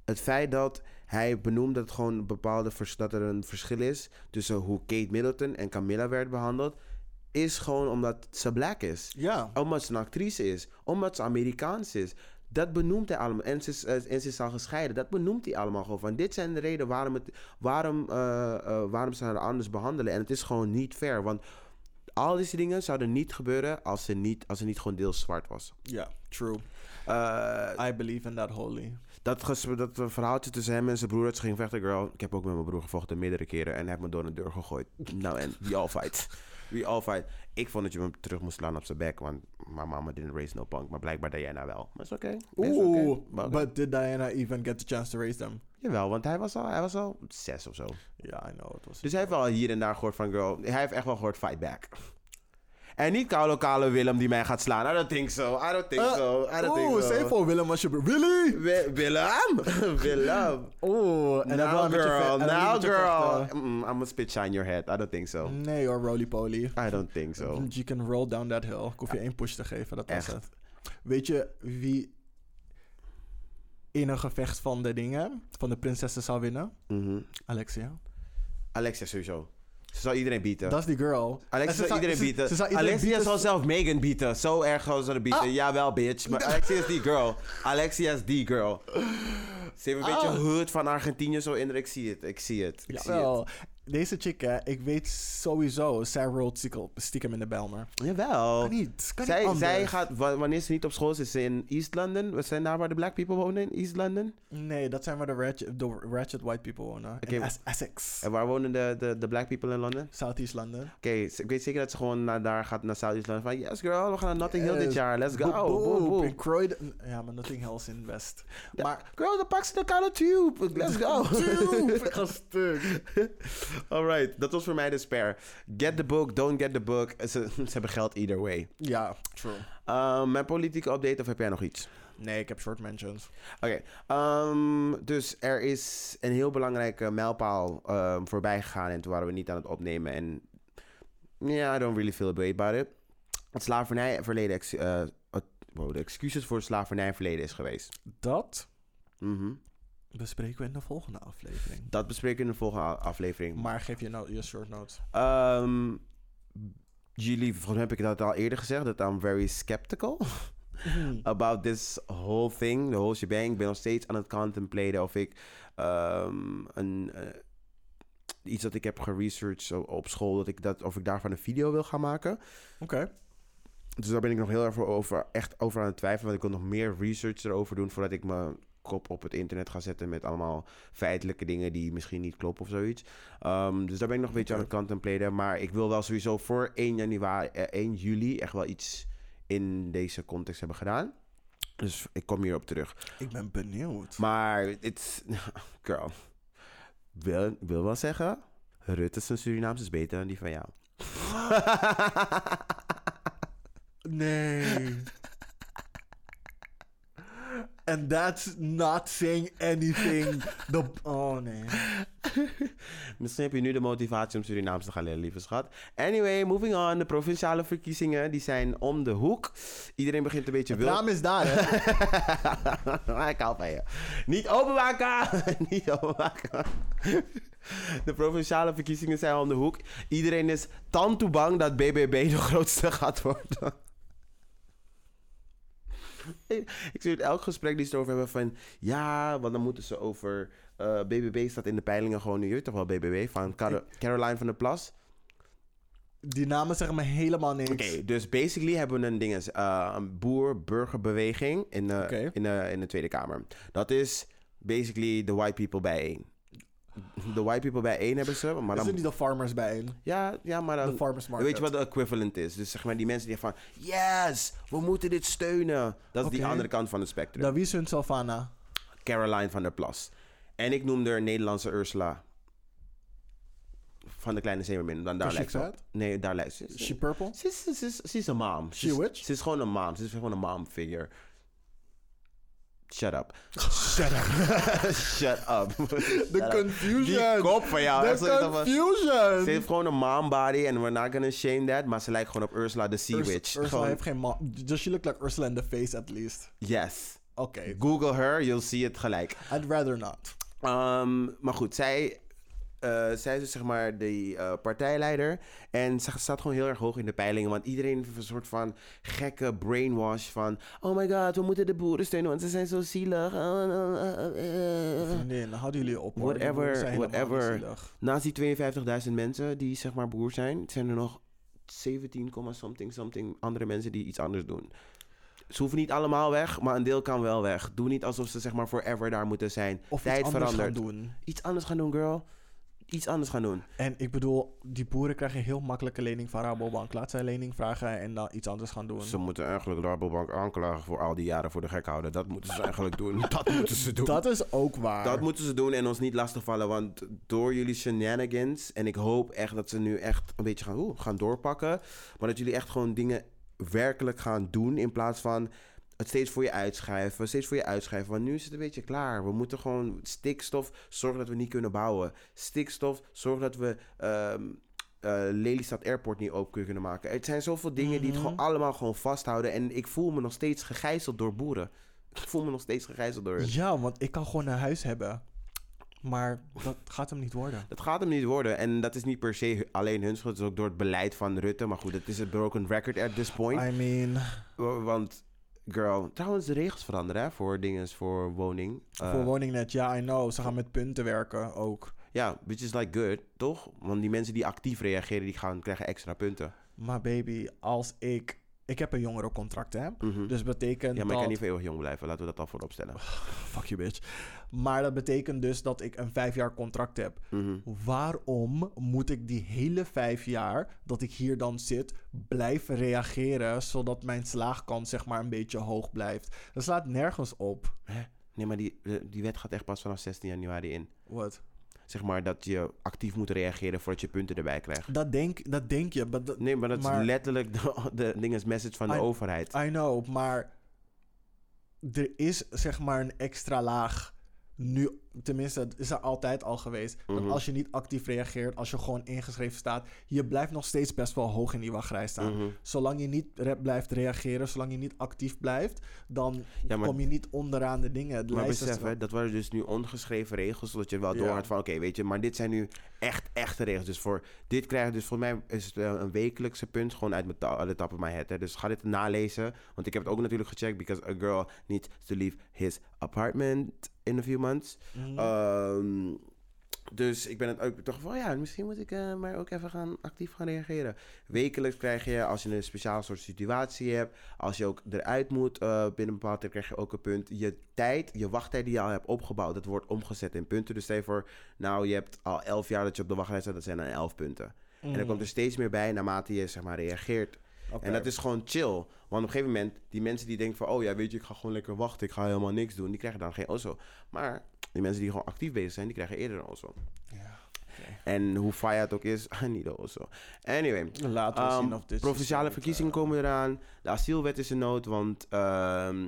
het feit dat hij benoemt dat, het gewoon een bepaalde dat er een verschil is tussen hoe Kate Middleton en Camilla werd behandeld, is gewoon omdat ze black is. Ja. Omdat ze een actrice is. Omdat ze Amerikaans is. Dat benoemt hij allemaal. En ze, is, eh, en ze is al gescheiden. Dat benoemt hij allemaal gewoon. Van, dit zijn de redenen waarom, het, waarom, eh, eh, waarom ze haar anders behandelen. En het is gewoon niet fair. Want al deze dingen zouden niet gebeuren als ze niet, als ze niet gewoon deels zwart was. Ja, true. I believe in that wholly. dat, dat verhaaltje tussen hem en zijn broer dat ze ging vechten, girl. Ik heb ook met mijn broer gevochten meerdere keren. En hij heeft me door een deur gegooid. nou en, we all fight. We all fight. Ik vond dat je hem terug moest slaan op zijn bek. Want mijn mama didn't raise no punk. Maar blijkbaar Diana wel. Maar is oké. Is Oeh, but did Diana even get the chance to raise them? Jawel, want hij was, al, hij was al zes of zo. Ja, I know. Het was Dus hij heeft wel hier en daar gehoord van, girl. Hij heeft echt wel gehoord, fight back. En niet koude kale Willem die mij gaat slaan. I don't think so. I don't think Eh, so. I don't think Oeh, so. voor Willem alsjeblieft. Willy! Wi- Willem? Willem. Oeh, en dan wel now, een beetje girl. ve- en dan een Now, beetje girl. vechten. Mm, I'm gonna spit shine your head. I don't think so. Nee hoor, roly poly. I don't think so. You can roll down that hill. Ik hoef je één push te geven, dat was Echt. het. Weet je wie in een gevecht van de dingen, van de prinsessen zou winnen? Mhm. Alexia. Alexia sowieso. Ze zal iedereen bieden. Dat is die girl. Alexia iedereen ze-. Ze, zou iedereen Alexia bieden- zal zelf Megan bieden. Zo erg zou ze haar bieden. Ah. Jawel, bitch. Maar Alexia is die girl. Alexia is die girl. Ze heeft een beetje Ah. hood van Argentinië zo in. Ik zie het. Ik zie het. Ik zie het. Deze chick, hè, ik weet sowieso, zij rolt stiekem- stiekem in de Belmer. Jawel. Kan niet, kan zij, niet zij gaat, wa- wanneer ze niet op school is, is ze in East London. We zijn daar waar de black people wonen, in East London. Nee, dat zijn waar de ratchet, de ratchet white people wonen. In Es- Essex. En waar wonen de, de, de black people in London? Southeast London. Oké, ik weet zeker dat ze gewoon naar daar gaat, naar Southeast London. Van, yes girl, we gaan naar Notting Hill dit Yes. jaar. Let's go. Boop, Boop. In Croydon. Ja, maar Notting Hill is in West. Maar Girl, dan pak ze de koude tube. Let's go. Tube, ik ga stuk. Alright, dat was voor mij de spare. Get the book, don't get the book. Ze, ze hebben geld either way. Ja, true. Ehm, mijn politieke update of heb jij nog iets? Nee, ik heb short mentions. Oké, ehm, dus er is een heel belangrijke mijlpaal ehm, voorbij gegaan en toen waren we niet aan het opnemen. En ja, I don't really feel a way about it. Het slavernijverleden, ex, het- wow, de excuses voor het slavernijverleden is geweest. Dat Mhm. Bespreken we in de volgende aflevering. Dat bespreken we in de volgende aflevering. Maar geef je, nou, je short notes. Ehm, jullie, volgens mij heb ik dat al eerder gezegd, dat I'm very skeptical about this whole thing, the whole shebang. Ik ben nog steeds aan het contemplaten of ik ehm, een, eh, iets dat ik heb geresearched op school, dat ik dat, of ik daarvan een video wil gaan maken. Oké. Dus daar ben ik nog heel erg over, echt over aan het twijfelen. Want ik wil nog meer research erover doen voordat ik mijn kop op het internet ga zetten met allemaal feitelijke dingen die misschien niet kloppen of zoiets. Ehm, dus daar ben ik nog een beetje aan het contempleren. Maar ik wil wel sowieso voor 1, januari, eh, 1 juli echt wel iets in deze context hebben gedaan. Dus ik kom hierop terug. Ik ben benieuwd. Maar it's... Girl. Wil, wil wel zeggen... Rutte's en Surinaams is beter dan die van jou. Nee. And that's not saying anything. The, oh nee. Misschien heb je nu de motivatie om Surinaams te gaan leren, lieve schat. Anyway, moving on. De provinciale verkiezingen die zijn om de hoek. Iedereen begint een beetje Het wild. raam is daar, hè? Ik hou van je. Niet openmaken! Niet openmaken. De provinciale verkiezingen zijn om de hoek. Iedereen is tantoe bang dat BBB de grootste gaat worden. Ik zie het elk gesprek die ze erover hebben van... Ja, want dan moeten ze over... eh, BBB staat in de peilingen gewoon nu. Je weet toch wel BBB? Van Caro- Caroline van der Plas. Die namen zeggen me helemaal niks. Oké, dus basically hebben we een ding, eh, een boer-burgerbeweging in de, in, de, in de Tweede Kamer. Dat is basically de white people bijeen. De white people bijeen hebben ze, maar Is dan... het niet de farmers bijeen? Ja, ja, maar dan... De farmers market. Weet je wat de equivalent is? Dus zeg maar die mensen die van... Yes, we moeten dit steunen. Dat is die andere kant van het spectrum. Nou, wie is hun Salvana? Caroline van der Plas. En ik noemde haar Nederlandse Ursula. Van de Kleine Zeemermin. Dan daar Is she lijkt ze? Nee, daar lijkt ze. Is she purple? Ze is, is, is een mom. She is- witch? Ze is gewoon een mom. Ze is gewoon een mom figure. Shut up. Shut up. Shut up. The confusion. Die kop van jou. The confusion. Ze heeft gewoon een mom body and we're not gonna shame that. Maar ze lijkt gewoon op Ursula the Sea Urs- Witch. Ursula Gewoon- heeft geen man. Does she look like Ursula in the face at least? Yes. Oké. Google her, you'll see it gelijk. I'd rather not. Ehm, maar goed, zij, eh, zij is dus zeg maar de eh, partijleider. En ze staat gewoon heel erg hoog in de peilingen. Want iedereen heeft een soort van gekke brainwash van... Oh my god, we moeten de boeren steunen, want ze zijn zo zielig. Uh, uh, uh, uh. Vriendin, houden jullie op hoor. Whatever, whatever. Naast die 52.000 mensen die zeg maar boer zijn... zijn er nog 17, komma something something andere mensen die iets anders doen. Ze hoeven niet allemaal weg, maar een deel kan wel weg. Doe niet alsof ze zeg maar forever daar moeten zijn. Of Tijd iets anders verandert. gaan doen. Iets anders gaan doen, girl. Iets anders gaan doen. En ik bedoel, die boeren krijgen heel makkelijke lening van Rabobank. Laat zij lening vragen en dan iets anders gaan doen. Ze moeten eigenlijk de Rabobank aanklagen voor al die jaren voor de gek houden. Dat moeten ze eigenlijk doen. Dat moeten ze doen. Dat is ook waar. Dat moeten ze doen en ons niet lastigvallen. Want door jullie shenanigans... en ik hoop echt dat ze nu echt een beetje gaan, oeh, gaan doorpakken... maar dat jullie echt gewoon dingen werkelijk gaan doen... in plaats van het steeds voor je uitschrijven, steeds voor je uitschrijven. Want nu is het een beetje klaar. We moeten gewoon stikstof zorgen dat we niet kunnen bouwen. Stikstof zorgen dat we... eh, Lelystad Airport niet open kunnen maken. Het zijn zoveel dingen die het Mhm. gewoon allemaal gewoon vasthouden. En ik voel me nog steeds gegijzeld door boeren. Ik voel me nog steeds gegijzeld door hun. Ja, want ik kan gewoon een huis hebben. Maar dat gaat hem niet worden. Dat gaat hem niet worden. En dat is niet per se alleen hun schuld. Het is ook door het beleid van Rutte. Maar goed, het is een broken record at this point. I mean, Wa- Want, girl... Trouwens, de regels veranderen hè, voor dingen voor woning. Eh, voor woningnet, ja, I know. Ze gaan met punten werken ook. Ja, which is like good, toch? Want die mensen die actief reageren, die gaan, krijgen extra punten. Maar baby, als ik... Ik heb een jongerencontract, hè? Mhm. Dus betekent ja, maar ik kan niet voor eeuwig jong blijven. Laten we dat al voorop stellen. Fuck you, bitch. Maar dat betekent dus dat ik een vijf jaar contract heb. Mhm. Waarom moet ik die hele vijf jaar dat ik hier dan zit blijven reageren zodat mijn slaagkans zeg maar een beetje hoog blijft? Dat slaat nergens op. Hè? Nee, maar die, die wet gaat echt pas vanaf 16 januari in. Wat? Zeg maar dat je actief moet reageren voordat je punten erbij krijgt. Dat denk, dat denk je. dat- Nee, maar dat Maar- is letterlijk de, de dinges message van de overheid. I know, maar er is zeg maar een extra laag. Nu, tenminste, het is er altijd al geweest. Mhm. Dat als je niet actief reageert, als je gewoon ingeschreven staat, je blijft nog steeds best wel hoog in die wachtrij staan. Mhm. Zolang je niet re- blijft reageren, zolang je niet actief blijft, dan Ja, maar- kom je niet onderaan de dingen. De Maar besef, hè, dat waren dus nu ongeschreven regels, zodat je wel door Ja. had van, oké, weet je, maar dit zijn nu echt echte regels. Dus voor dit krijg je dus, voor mij is het een wekelijkse punt, gewoon uit mijn de top of my head. Hè. Dus ga dit nalezen, want ik heb het ook natuurlijk gecheckt, because a girl needs to leave his apartment in a few months. Mhm. Ehm, dus ik ben het ook toch van, ja, misschien moet ik eh, maar ook even gaan actief gaan reageren. Wekelijks krijg je, als je een speciaal soort situatie hebt, als je ook eruit moet eh, binnen een bepaald tijd, krijg je ook een punt. Je tijd, je wachttijd die je al hebt opgebouwd, dat wordt omgezet in punten. Dus stel voor, nou, je hebt al elf jaar dat je op de wachtlijst staat, dat zijn dan elf punten. En er komt er steeds meer bij naarmate je, zeg maar, reageert. Mhm. En dat is gewoon chill. Want op een gegeven moment, die mensen die denken van... oh ja, weet je, ik ga gewoon lekker wachten. Ik ga helemaal niks doen. Die krijgen dan geen OSO. Maar die mensen die gewoon actief bezig zijn... die krijgen eerder een OSO. Ja, En hoe fire het ook is, niet een OSO. Anyway, Laten we ehm, zien of dit provinciale verkiezingen eh, komen eraan. De asielwet is in nood, want... ehm,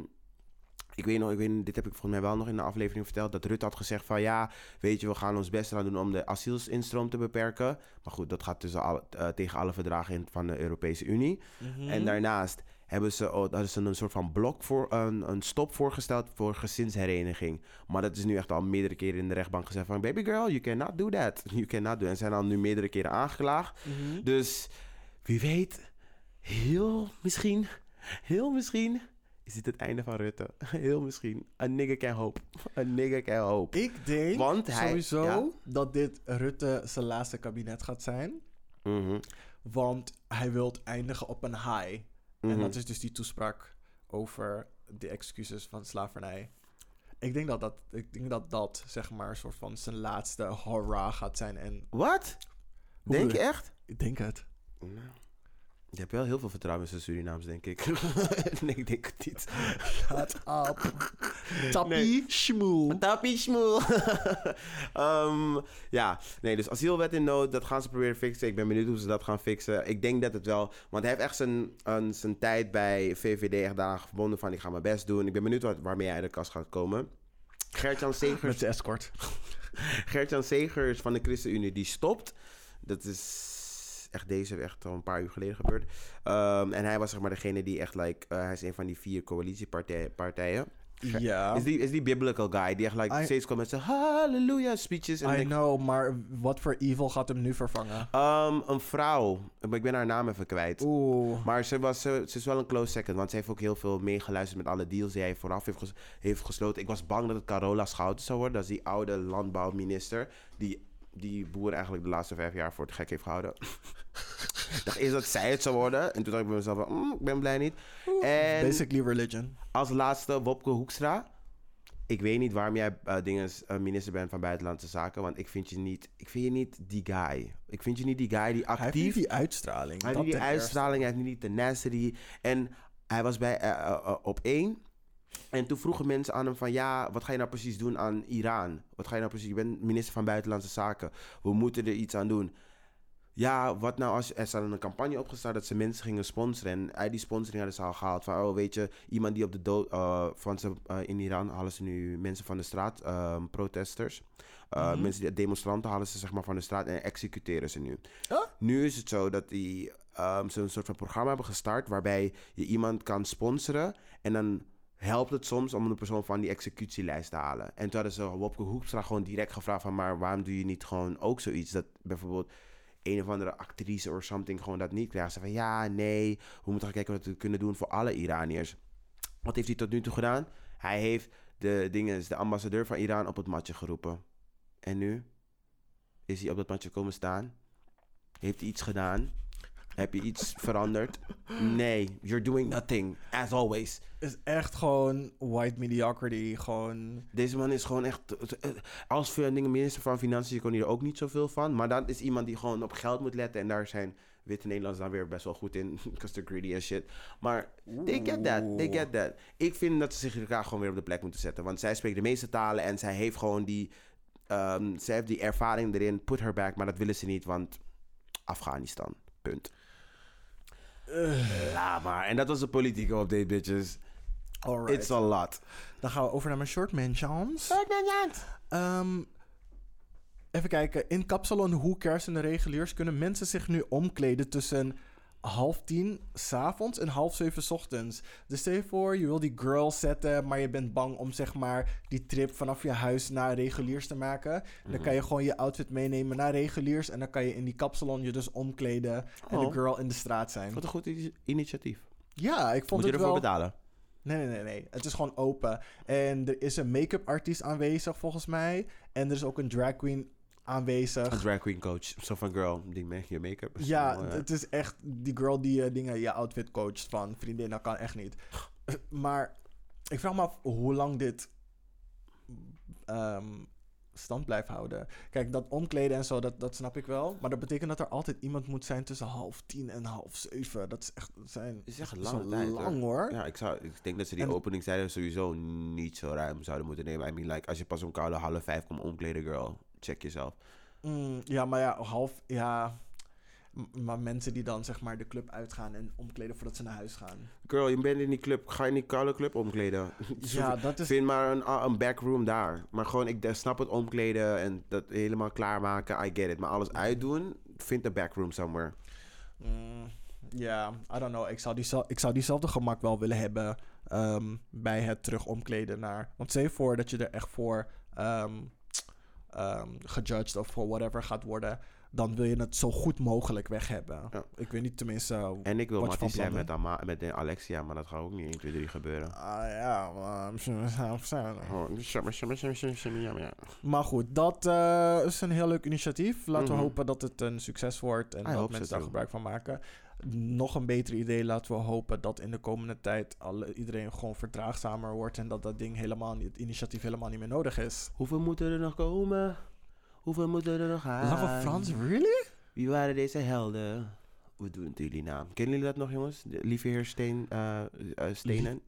Ik weet nog, ik weet, niet, dit heb ik volgens mij wel nog in de aflevering verteld. Dat Rutte had gezegd van ja, weet je, we gaan ons best eraan doen om de asielinstroom te beperken. Maar goed, dat gaat tussen alle, eh, tegen alle verdragen in, van de Europese Unie. Mhm. En daarnaast hebben ze, hadden ze een soort van blok voor een, een stop voorgesteld voor gezinshereniging. Maar dat is nu echt al meerdere keren in de rechtbank gezegd van baby girl, you cannot do that. You cannot do. En zijn al nu meerdere keren aangeklaagd. Mhm. Dus wie weet, heel misschien, heel misschien is dit het einde van Rutte. Heel misschien. A nigga can hope. A nigga can hope. Ik denk Want hij- sowieso ja. dat dit Rutte zijn laatste kabinet gaat zijn. Mhm, Want hij wil eindigen op een high. En mhm. dat is dus die toespraak over de excuses van slavernij. Ik denk dat dat, ik denk dat, dat zeg maar, een soort van zijn laatste hurra gaat zijn. En Wat? Denk je echt? ik denk het. Nou, je hebt wel heel veel vertrouwen in zijn Surinaams, denk ik. nee, ik denk het niet. Shut up. Tappie schmoel. Tappie schmoel. Ehm, ja, nee, dus asielwet in nood, dat gaan ze proberen fixen. Ik ben benieuwd hoe ze dat gaan fixen. Ik denk dat het wel, want hij heeft echt zijn, een, zijn tijd bij VVD echt daaraan verbonden van ik ga mijn best doen. Ik ben benieuwd waarmee hij uit de kast gaat komen. Gert-Jan Segers Met zijn escort. Gert-Jan Segers van de ChristenUnie, die stopt. Dat is echt deze, echt al een paar uur geleden gebeurd. Ehm, en hij was zeg maar degene die echt, like, eh, hij is een van die vier coalitiepartijen. partijen. Ja. Is, die, is die biblical guy die echt like, I- steeds komt met zijn hallelujah speeches. En I denk, know, maar wat voor evil gaat hem nu vervangen? Ehm, een vrouw, maar ik ben haar naam even kwijt. Oeh. Maar ze, was, ze, ze is wel een close second, want ze heeft ook heel veel meegeluisterd met alle deals die hij vooraf heeft, ges- heeft gesloten. Ik was bang dat het Carola Schouten zou worden. Dat is die oude landbouwminister die die boeren eigenlijk de laatste vijf jaar voor het gek heeft gehouden. ik dacht eerst dat zij het zou worden. En toen dacht ik bij mezelf, van, mm, ik ben blij niet. En Basically religion. als laatste Wopke Hoekstra. Ik weet niet waarom jij dinges, eh, minister bent van Buitenlandse Zaken. Want ik vind je niet, ik vind je niet die guy. Ik vind je niet die guy die Hij heeft actief... niet die uitstraling. Hij heeft niet die uitstraling, hij heeft niet die tenacity. En hij was bij, eh, op één. En toen vroegen mensen aan hem van... Ja, wat ga je nou precies doen aan Iran? Wat ga je nou precies... Je bent minister van Buitenlandse Zaken. We moeten er iets aan doen. Ja, wat nou als... Er staat een campagne opgestart dat ze mensen gingen sponsoren. En uit die sponsoring hadden ze al gehaald van... Oh, weet je, iemand die op de dood... eh, van ze, eh, in Iran halen ze nu mensen van de straat, ehm, protesters. Eh, Mhm. Mensen, die, demonstranten halen ze zeg maar van de straat en executeren ze nu. Huh? Nu is het zo dat die ehm, ze een soort van programma hebben gestart waarbij je iemand kan sponsoren en dan helpt het soms om een persoon van die executielijst te halen. En toen hadden ze Wopke Hoekstra gewoon direct gevraagd van maar waarom doe je niet gewoon ook zoiets dat bijvoorbeeld een of andere actrice of something gewoon dat niet krijgt. Ze van ja, nee, we moeten gaan kijken wat we kunnen doen voor alle Iraniërs. Wat heeft hij tot nu toe gedaan? Hij heeft de dingen, de ambassadeur van Iran op het matje geroepen. En nu is hij op dat matje komen staan. Heeft hij iets gedaan? Heb je iets veranderd? Nee, you're doing nothing, as always. is echt gewoon white mediocrity. Gewoon. Deze man is gewoon echt... Als veel dingen minister van Financiën kon hij er ook niet zoveel van. Maar dat is iemand die gewoon op geld moet letten. En daar zijn witte Nederlanders dan weer best wel goed in. Because they're greedy and shit. Maar they get that. They get that. Ik vind dat ze zich elkaar gewoon weer op de plek moeten zetten. Want zij spreekt de meeste talen. En zij heeft gewoon die... ehm, zij heeft die ervaring erin. Put her back. Maar dat willen ze niet, want... Afghanistan. Punt. Laat maar. En dat was de politieke update, bitches. Alright. It's a lot. Dan gaan we over naar mijn short mentions. Ehm, even kijken. In Kapsalon Hoekers en de reguliers kunnen mensen zich nu omkleden tussen half tien s'avonds en half zeven 's ochtends. Dus stel je voor, je wil die girl zetten, maar je bent bang om zeg maar die trip vanaf je huis naar reguliers te maken. Dan kan je gewoon je outfit meenemen naar reguliers en dan kan je in die kapsalon je dus omkleden en Oh. de girl in de straat zijn. Wat een goed initiatief. Ja, ik vond Moet je het ervoor wel... betalen? Nee, nee, nee, nee. Het is gewoon open. En er is een make-up artiest aanwezig volgens mij. En er is ook een drag queen aanwezig. Een drag queen coach. Zo van girl, die make je make-up. Ja, wel, eh, het is echt die girl die eh, dingen, je outfit coacht van vriendin. Dat kan echt niet. maar ik vraag me af hoe lang dit ehm, stand blijft houden. Kijk, dat omkleden en zo, dat, dat snap ik wel. Maar dat betekent dat er altijd iemand moet zijn tussen half tien en half zeven. Dat is echt, dat zijn, is echt een dat lange wel tijd, lang hoor. hoor. Ja, ik, zou, ik denk dat ze die En- openingstijden sowieso niet zo ruim zouden moeten nemen. I mean, like, als je pas om koude half vijf komt omkleden, girl, check jezelf. Mm, ja, maar ja, half, ja. M- Maar mensen die dan zeg maar de club uitgaan en omkleden voordat ze naar huis gaan. Girl, je bent in die club. Ga je in die koude club omkleden? Ja, dat is... Vind maar een, een backroom daar. Maar gewoon, ik snap het omkleden en dat helemaal klaarmaken. I get it. Maar alles uitdoen, vind een backroom somewhere. Mm, Ja, I don't know. Ik zou, die, ik zou diezelfde gemak wel willen hebben ehm, bij het terug omkleden naar... Want je voor dat je er echt voor ehm, ehm, gejudged of voor whatever gaat worden. Dan wil je het zo goed mogelijk weg hebben. Ja. Ik weet niet tenminste... uh, En ik wil Wat je zijn met, Ama met de Alexia, maar dat gaat ook niet 1, 2, 3 gebeuren. Ah ja, maar... Oh. Maar goed, dat eh, is een heel leuk initiatief. Laten Mhm. we hopen dat het een succes wordt en I dat mensen daar gebruik van maken. Nog een beter idee, laten we hopen dat in de komende tijd alle, iedereen gewoon verdraagzamer wordt en dat dat ding helemaal niet, het initiatief helemaal niet meer nodig is. Hoeveel moeten er nog komen? Hoeveel moeten er nog gaan? Lange Frans, really? Wie waren deze helden? Hoe doen het jullie naam? Kennen jullie dat nog, jongens? De lieve heer Steen, Stenen?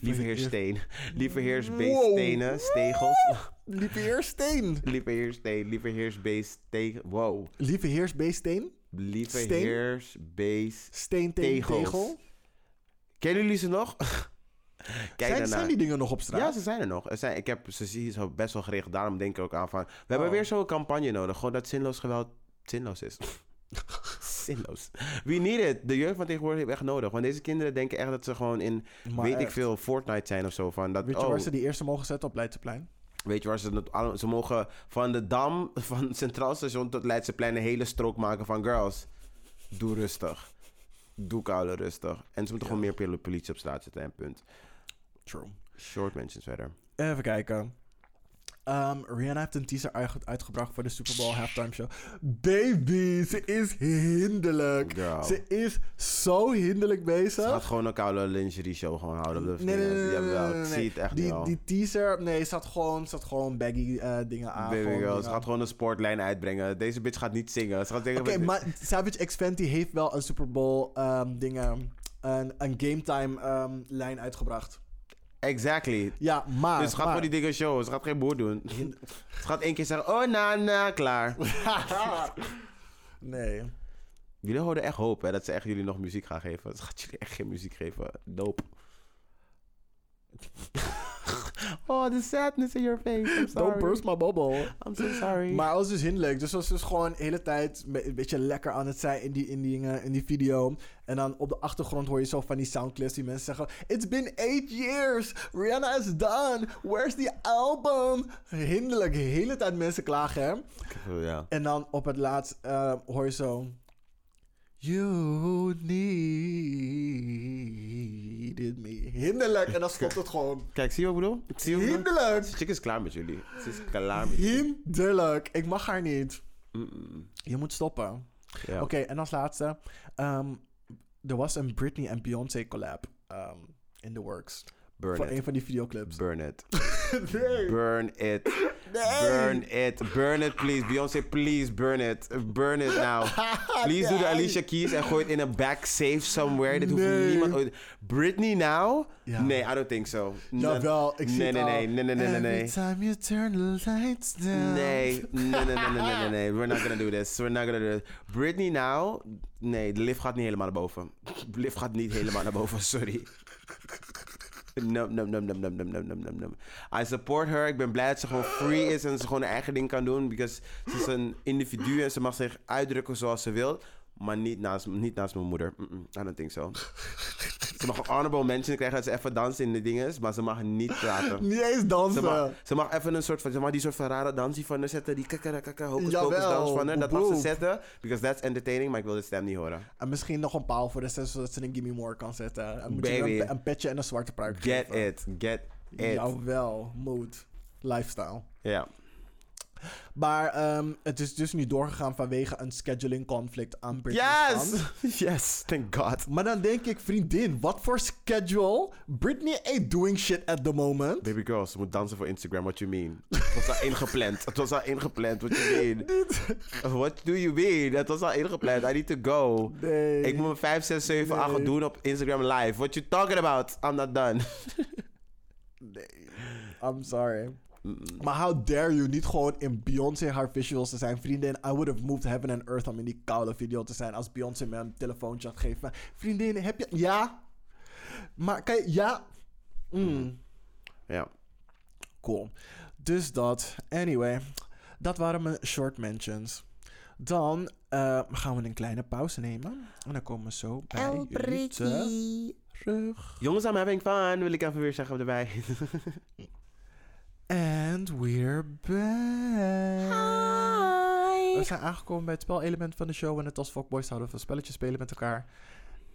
Lieve heer Steen. Lieve heer Wow. Stenen, Stegels. Lieve heer Steen. Lieve heer Steen, lieve heer Steen. Wow. Lieve heer B. Steen. Lieve Steen? heer Bees. Tegel. Kennen jullie ze nog? Kijk Zijn, die dingen nog op straat? Ja, ze zijn er nog. Er zijn, ik heb ze zie zo best wel gericht. Daarom denk ik ook aan van... We hebben Oh. weer zo'n campagne nodig. Gewoon dat zinloos geweld zinloos is. zinloos. We need it. De jeugd van tegenwoordig heeft echt nodig. Want deze kinderen denken echt dat ze gewoon in... Maar weet ik veel, Fortnite zijn of zo. Van dat, Weet je oh, waar ze die eerste mogen zetten op Leidseplein? Weet je waar ze... het Ze mogen van de Dam, van Centraal Station tot Leidseplein... een hele strook maken van girls. Doe rustig. Doe koude rustig. En ze moeten gewoon meer pol- politie op straat zetten. En punt. True. Short mentions verder. Even kijken. Ehm, Rihanna heeft een teaser uitge- uitgebracht voor de Super Bowl halftime show. Baby, ze is hinderlijk. Girl. Ze is zo hinderlijk Ze bezig. gaat gewoon een koude lingerie show gewoon houden. Nee, nee, nee, ik zie het echt die, wel. die teaser, nee, ze had gewoon, ze had gewoon baggy eh, dingen aan. Baby ze gaat gewoon een sportlijn uitbrengen. Deze bitch gaat niet zingen. Ze gaat zeggen... Oké, maar Savage X Fenty heeft wel een Super Bowl ehm, dingen, een, een game time ehm, lijn uitgebracht. Exactly. Ja, maar... dus ze gaat maar, voor die dingen show. Ze gaat geen boer doen. ze gaat één keer zeggen... Oh, na, na, klaar. nee. Jullie houden echt hoop, hè. Dat ze echt jullie nog muziek gaan geven. Ze gaat jullie echt geen muziek geven. Dope. oh, the sadness in your face. I'm sorry. Don't burst my bubble. I'm so sorry. Maar alles is hinderlijk. Dus was dus gewoon de hele tijd een be- beetje lekker aan het zijn in die, in, die, dingen- in die video. En dan op de achtergrond hoor je zo van die soundclips die mensen zeggen... It's been eight years. Rihanna is done. Where's the album? Hinderlijk. De hele tijd mensen klagen, hè? ja. En dan op het laatst eh, hoor je zo... You needed me. Hinderlijk. En dan stopt het gewoon. Kijk, zie je wat ik bedoel? Zie wat ik bedoel? Hinderlijk. Chick is klaar met jullie. Ze is klaar met jullie. Hinderlijk. Ik mag haar niet. Mm-mm. Je moet stoppen. Ja. Oké, en als laatste. ehm, er was een Britney en Beyoncé collab ehm, in the works. Burn voor it. een van die videoclips. Burn it. nee. Burn it. Nee. Burn it. Burn it, please. Beyoncé, please burn it. Burn it now. Please doe de. Alicia Keys en gooi het in een back safe somewhere. Dit hoeft niemand ooit... Britney now? Ja. Nee, I don't think so. Jawel, ik zie nee, het nee, nee, nee, nee, nee, nee, nee. Every time you turn the lights down. Nee, nee, nee, nee, nee, nee, nee, nee. We're not gonna do this. We're not gonna do this. Britney now? Nee, de lift gaat niet helemaal naar boven. De lift gaat niet helemaal naar boven, sorry. No, no, no, no, no, no, no, no, no, no. I support her. Ik ben blij dat ze gewoon free is en ze gewoon haar eigen ding kan doen. Because ze is een individu en ze mag zich uitdrukken zoals ze wil. Maar niet naast, niet naast mijn moeder. Mm-mm, I don't think so. ze mag honorable mention krijgen dat ze even dansen in de dinges. Maar ze mag niet praten. Niet eens dansen. Ze mag, ze mag even een soort van, ze mag die soort van rare dansie van haar zetten. Die kakara kaka hocus pocus dans van haar. Dat mag ze zetten. Because that's entertaining. Maar ik wil de stem niet horen. En misschien nog een paal voor de zes, zodat ze een Gimme More kan zetten. En moet je Baby. een, een petje en een zwarte pruik Get geven. it. Get it. Jawel, mood. Lifestyle. Ja. Maar ehm, het is dus niet doorgegaan vanwege een scheduling conflict aan. Yes! Yes, thank God. Maar dan denk ik, vriendin, wat voor schedule? Britney ain't doing shit at the moment. Baby girl, ze moet dansen voor Instagram. What you mean? Het was al ingepland. Het was al ingepland. What you mean? What do you mean? Het was al ingepland. I need to go. Nee. Ik moet mijn 5, 6, 7, 8 Nee. doen op Instagram live. What you talking about? I'm not done. Nee. I'm sorry. Maar how dare you niet gewoon in Beyoncé haar visuals te zijn. Vriendin, I would have moved heaven and earth om in die koude video te zijn. Als Beyoncé me een telefoontje had gegeven. Maar, vriendin, heb je... Ja? Maar kan je... Ja? Mm. Ja. Cool. Dus dat. Anyway, dat waren mijn short mentions. Dan eh, gaan we een kleine pauze nemen. En dan komen we zo bij jullie terug. Jongens, I'm having fun. Wil ik even weer zeggen erbij. And we're back. We zijn aangekomen bij het spelelement van de show. En het als Fuckboys houden we van spelletjes spelen met elkaar.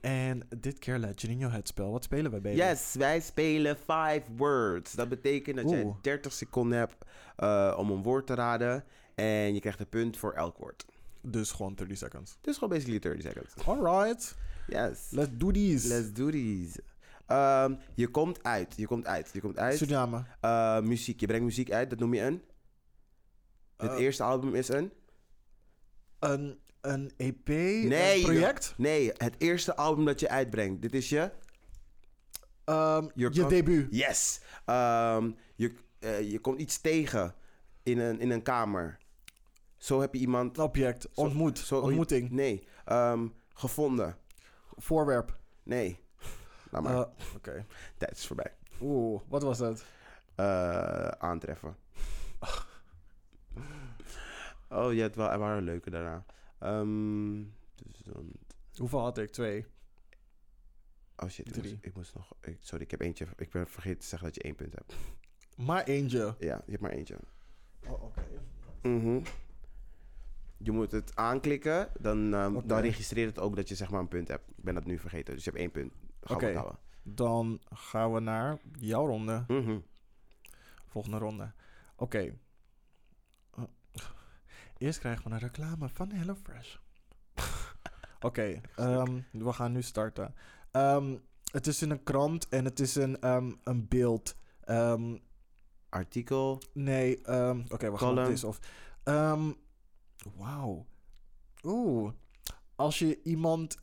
En dit keer Janino het spel. Wat spelen wij, baby? Yes, wij spelen five words. Dat betekent dat jij Oeh. 30 seconden hebt eh, om een woord te raden. En je krijgt een punt voor elk woord. Dus gewoon 30 seconds. Dus gewoon basically 30 seconds. Alright. Yes. Let's do these. Let's do these. Ehm, je komt uit. Je komt uit. Je komt uit. Suriname. Eh, muziek. Je brengt muziek uit. Dat noem je een. Het Eh, eerste album is een. Een, een EP? Nee. Een project? Nee, het eerste album dat je uitbrengt. Dit is je. Ehm, Je je debuut. Yes. Ehm, je, eh, je komt iets tegen in een, in een kamer. Zo heb je iemand. Een object. Zo- Ontmoet. zo- Ontmoeting. Nee. Ehm, gevonden. Voorwerp. Nee. Laat maar. Eh, Oké. Tijd is voorbij. Oeh, wat was het? Eh, aantreffen. oh, je hebt wel er waren leuke daarna. Ehm, dus dan, Hoeveel had ik? Twee. oh shit, ik moest, ik moest nog. Ik, sorry, ik heb eentje. Ik ben vergeten te zeggen dat je één punt hebt. Maar eentje. Ja, je hebt maar eentje. Oh, oké. Mhm. Je moet het aanklikken, dan, ehm, dan registreert het ook dat je zeg maar een punt hebt. Ik ben dat nu vergeten, dus je hebt één punt. Gaan we Oké. Dan gaan we naar jouw ronde. Mhm. Volgende ronde. Oké. Uh, Eerst krijgen we een reclame van HelloFresh. Oké, ehm, we gaan nu starten. Ehm, het is in een krant en het is een, ehm, een beeld. Artikel. nee, oké, we gaan op deze of. Wauw. Oeh. Als je iemand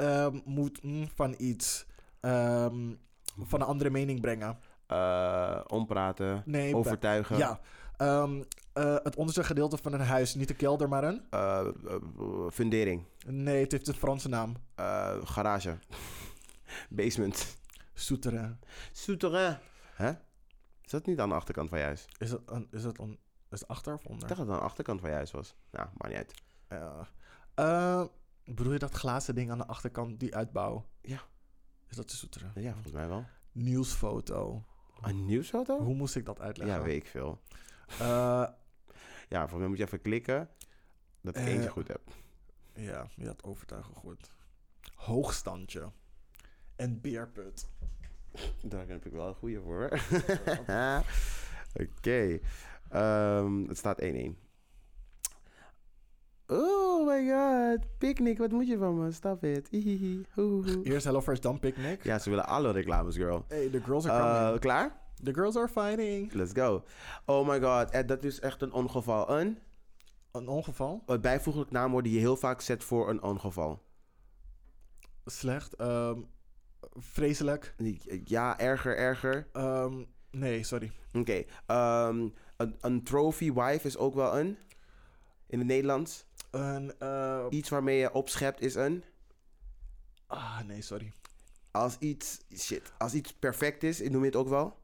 moet mm, van iets, ehm, van een andere mening brengen. eh, ompraten. Nee, overtuigen. Ja. Ehm, eh, het onderste gedeelte van een huis, niet de kelder, maar een? eh, fundering. Nee, het heeft een Franse naam. garage. Basement. Souterrain. Souterrain. Hè? Is dat niet aan de achterkant van je huis? Is het, een, is het, on, is het achter of Ik onder? dacht dat het aan de achterkant van je huis was. Nou, maar niet uit. Bedoel je dat glazen ding aan de achterkant, die uitbouw? Ja. Is dat de souterrain? Ja, volgens mij wel. Nieuwsfoto. Een nieuwsfoto? Hoe moest ik dat uitleggen? Ja, weet ik veel. Eh, Ja, volgens mij moet je even klikken dat ik Eh, eentje goed heb. ja, je had overtuigen goed. Hoogstandje. En beerput. Daar heb ik wel een goede voor. Oké. Ehm, het staat 1-1. Oh my god. Picnic, wat moet je van me? Stop it. Eerst HelloFresh, dan Picnic. Ja, ze willen alle reclames, girl. Hey, the girls are Eh, coming. klaar? the girls are fighting. Let's go. Oh my god. Eh, dat is echt een ongeval. Een, Een ongeval? een bijvoeglijk naamwoord die je heel vaak zet voor een ongeval. Slecht. ehm, vreselijk. Ja, erger, erger. Ehm, nee, sorry. Oké. ehm, een, een trophy wife is ook wel een. In het Nederlands. Een, eh, Iets waarmee je opschept is een. ah, nee, sorry. Als iets. Shit. Als iets perfect is, noem je het ook wel.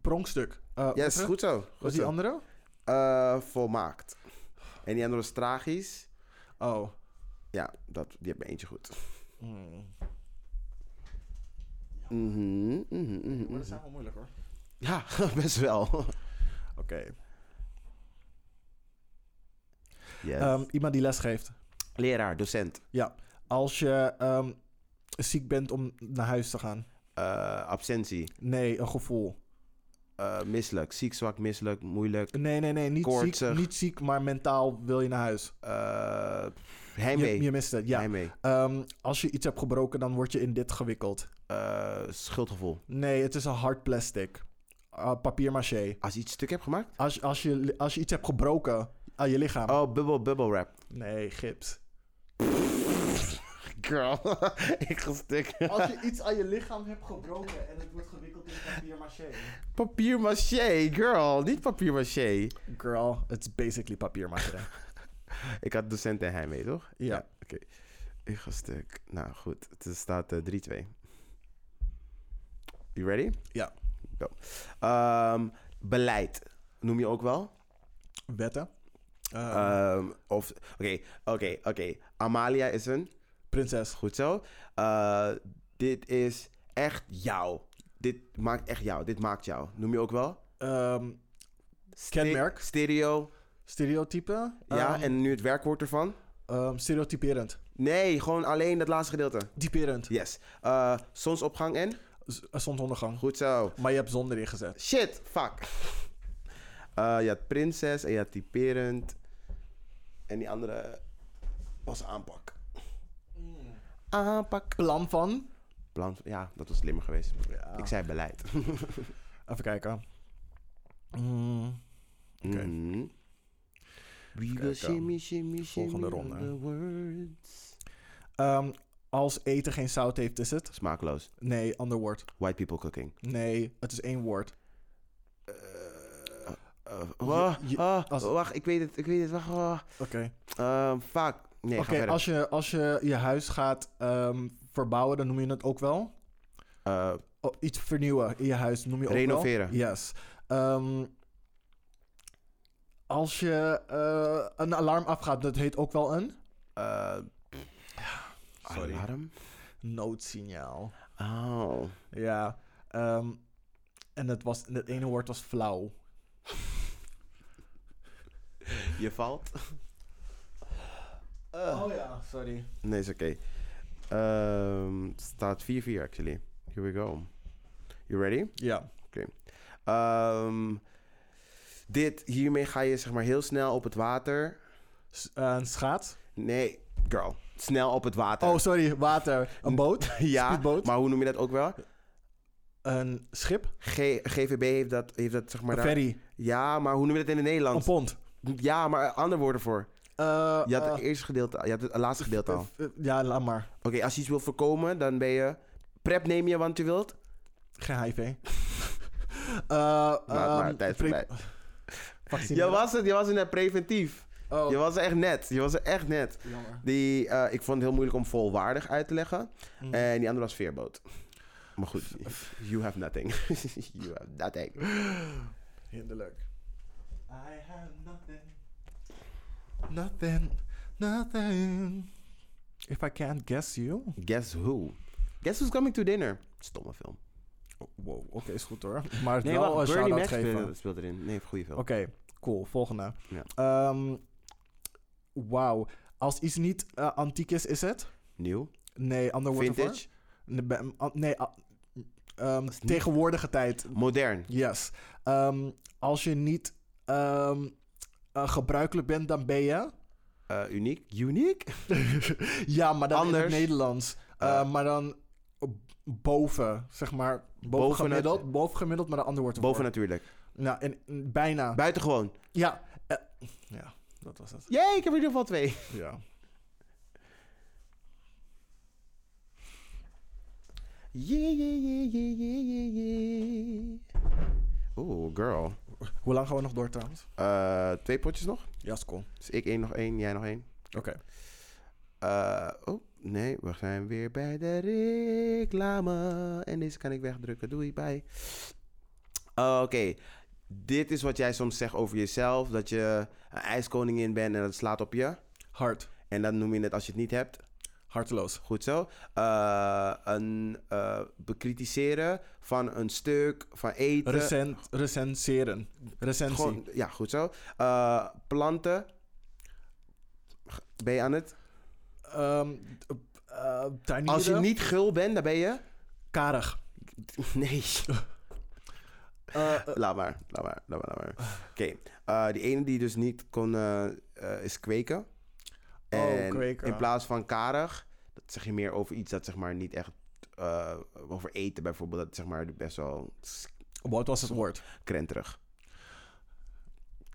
Pronkstuk. Eh, Yes, wat- goed zo. Wat Goed die zo. andere? Eh, volmaakt. En die andere was tragisch. Oh. Ja, dat, die heb me eentje goed. Hmm. Mhm, mhm, mhm, Maar dat zijn wel moeilijk hoor. Ja, best wel. Oké. Yes. Ehm, iemand die les geeft. Leraar, docent. Ja. Als je ehm, ziek bent om naar huis te gaan. Eh, absentie. Nee, een gevoel. Eh, misselijk. Ziek, zwak, misselijk, moeilijk. Nee, nee, nee. Niet, ziek, niet ziek, maar mentaal wil je naar huis. Eh heimwee. Je, je mist het, ja. Heimwee. Ehm, als je iets hebt gebroken, dan word je in dit gewikkeld. Schuldgevoel. Nee, het is een hard plastic. Uh, papier maché. Als je iets stuk hebt gemaakt? Als, als, je, als je iets hebt gebroken aan je lichaam. Oh, bubble, bubble wrap. Nee, gips. Girl, ik ga stuk. Als je iets aan je lichaam hebt gebroken en het wordt gewikkeld in papier maché. Papier maché, girl. Niet papier maché. Girl, it's basically papier maché. Ik had docent en hij mee, toch? Ja. Oké. Ik ga stuk. Nou, goed. Het staat eh, 3-2. You ready? Ja. Go. Ehm, beleid. Noem je ook wel? Wetten. Eh, Ehm, of, oké, oké, oké. Amalia is een, prinses. goed zo. Eh, dit is echt jou. Dit maakt echt jou. Dit maakt jou. Noem je ook wel? Ehm, Kenmerk. Stereo. stereotype. Ja, Ehm, en nu het werkwoord ervan. stereotyperend. Nee, gewoon alleen dat laatste gedeelte. Typerend. Yes. Eh, zonsopgang en? Z- Zonsondergang. Goed zo. Maar je hebt zon erin gezet. Shit, fuck. Eh, je had prinses en je had typerend. En die andere was aanpak. Aanpak. Plan van. Plan, ja, dat was slimmer geweest. Ja. Ik zei beleid. Even kijken. Mm, Oké. We will kijken. shimmy, shimmy, shimmy Volgende on ronde. ehm, als eten geen zout heeft, is het? Smakeloos. Nee, ander woord. White people cooking. Nee, het is één woord. Uh, oh, je- oh, als- Wacht, ik weet het, ik weet het. Wacht. Oké. Ehm, fuck. Nee, Oké, als, je, als je je huis gaat ehm, verbouwen, dan noem je het ook wel. Eh, Oh, iets vernieuwen in je huis noem je ook Renoveren. wel. Yes. Ehm, als je eh, een alarm afgaat, dat heet ook wel een eh, Sorry. Alarm? noodsignaal. Oh. Ja. ehm, en het, was, het ene woord was flauw. Je valt? Oh ja, sorry. Nee, is oké. Ehm, het staat 4-4 actually. Here we go. You ready? Ja. Ehm, dit, hiermee ga je zeg maar heel snel op het water. S- eh, een schaats. Nee, girl. Snel op het water. Oh, sorry, water. Een boot. ja, speedboot. maar hoe noem je dat ook wel? Een schip. G- GVB heeft dat, heeft dat zeg maar... Een daar- ferry. Ja, maar hoe noem je dat in het Een Nederlands? pont. Ja, maar andere woorden voor. Eh, Je had eh, het eerste gedeelte, je had het laatste gedeelte al. eh, Ja, laat maar. Oké, als je iets wil voorkomen, dan ben je... Prep neem je, want je wilt. Geen HIV. Eh, maar, ehm, tijd pre-. Je was het, je was het net preventief. Oh, Je was er echt net. Je was er echt net. jammer. Die, eh, ik vond het heel moeilijk om volwaardig uit te leggen. Mm. En die andere was veerboot. Maar goed, you have nothing. you have nothing. Hinderlijk. I have nothing. Nothing. If I can't guess you. Guess who? Guess who's coming to dinner? Stomme film. Oh, wow, oké, is goed hoor. Maar Nee, wel een shout-out geven. speelt, erin. Nee, goede film. Oké, cool. Volgende. Ja. Ehm, Wauw. Als iets niet eh, antiek is, is het? Nieuw. Nee, ander woord? Vintage. Nee, niet- tegenwoordige tijd. Modern. Yes. Ehm, als je niet eh, gebruikelijk bent, dan ben je... Eh, uniek. Uniek? ja, maar dan in Anders. het Nederlands. Eh. maar dan boven, zeg maar. Boven, Boven gemiddeld. het- boven gemiddeld, maar een ander woord. Boven natuurlijk. Nou, en, en bijna. Buitengewoon. ja. ja, dat was het. Jee, ik heb in ieder geval twee. Ja. Yeah, yeah, yeah, yeah, yeah, yeah, yeah. Oeh, girl. Hoe lang gaan we nog door trouwens? Eh, twee potjes nog. Ja, is cool. Dus ik één, nog één, jij nog één. Oké. Eh, oh, nee, we zijn weer bij de reclame. En deze kan ik wegdrukken. Doei, bye. Eh, Oké, dit is wat jij soms zegt over jezelf. Dat je een ijskoningin bent en dat slaat op je. Hard. En dan noem je het als je het niet hebt. Harteloos. Goed zo. Eh, een eh, bekritiseren van een stuk, van eten. Recent, recenseren. Recensie. Gewoon, ja, goed zo. Eh, planten. Ben je aan het? Ehm, eh. Als je niet gul bent, dan ben je... Karig. Nee. Laat maar, laat maar, laat maar. Oké, die ene die dus niet kon, is kweken. Oh, En in plaats van karig, dat zeg je meer over iets dat zeg maar niet echt... eh, over eten bijvoorbeeld, dat zeg maar best wel wat was het woord? krenterig.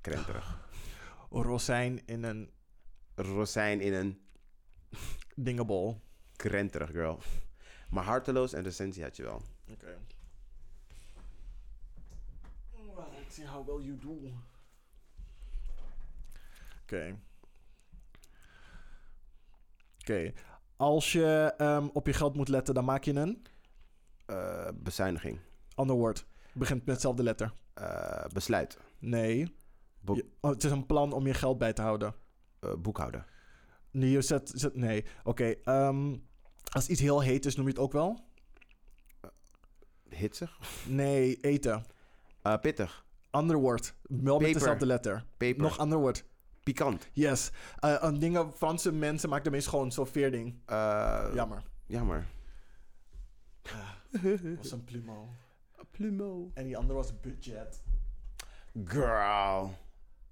Krenterig. Rozijn in een Rozijn in een dingebol. krenterig, girl. Maar harteloos en recensie had je wel. Oké. Let's see how well you do. Oké. Oké. Als je ehm, op je geld moet letten, dan maak je een Eh, bezuiniging. ander woord. Begint met dezelfde letter. Eh, besluit. Nee. Je- oh, het is een plan om je geld bij te houden. Eh, boekhouden. Nee, je zet, zet- nee. Oké. ehm, als iets heel heet is, noem je het ook wel? Hitsig. Nee, eten. Pittig. Ander woord. Wel met dezelfde letter. Peper. Nog ander woord. Pikant. Yes. Een dingen, Franse mensen maken de meest gewoon zo'n veerding. Eh, Jammer. Jammer. was een plumo. Plumo. En die andere was budget. Girl.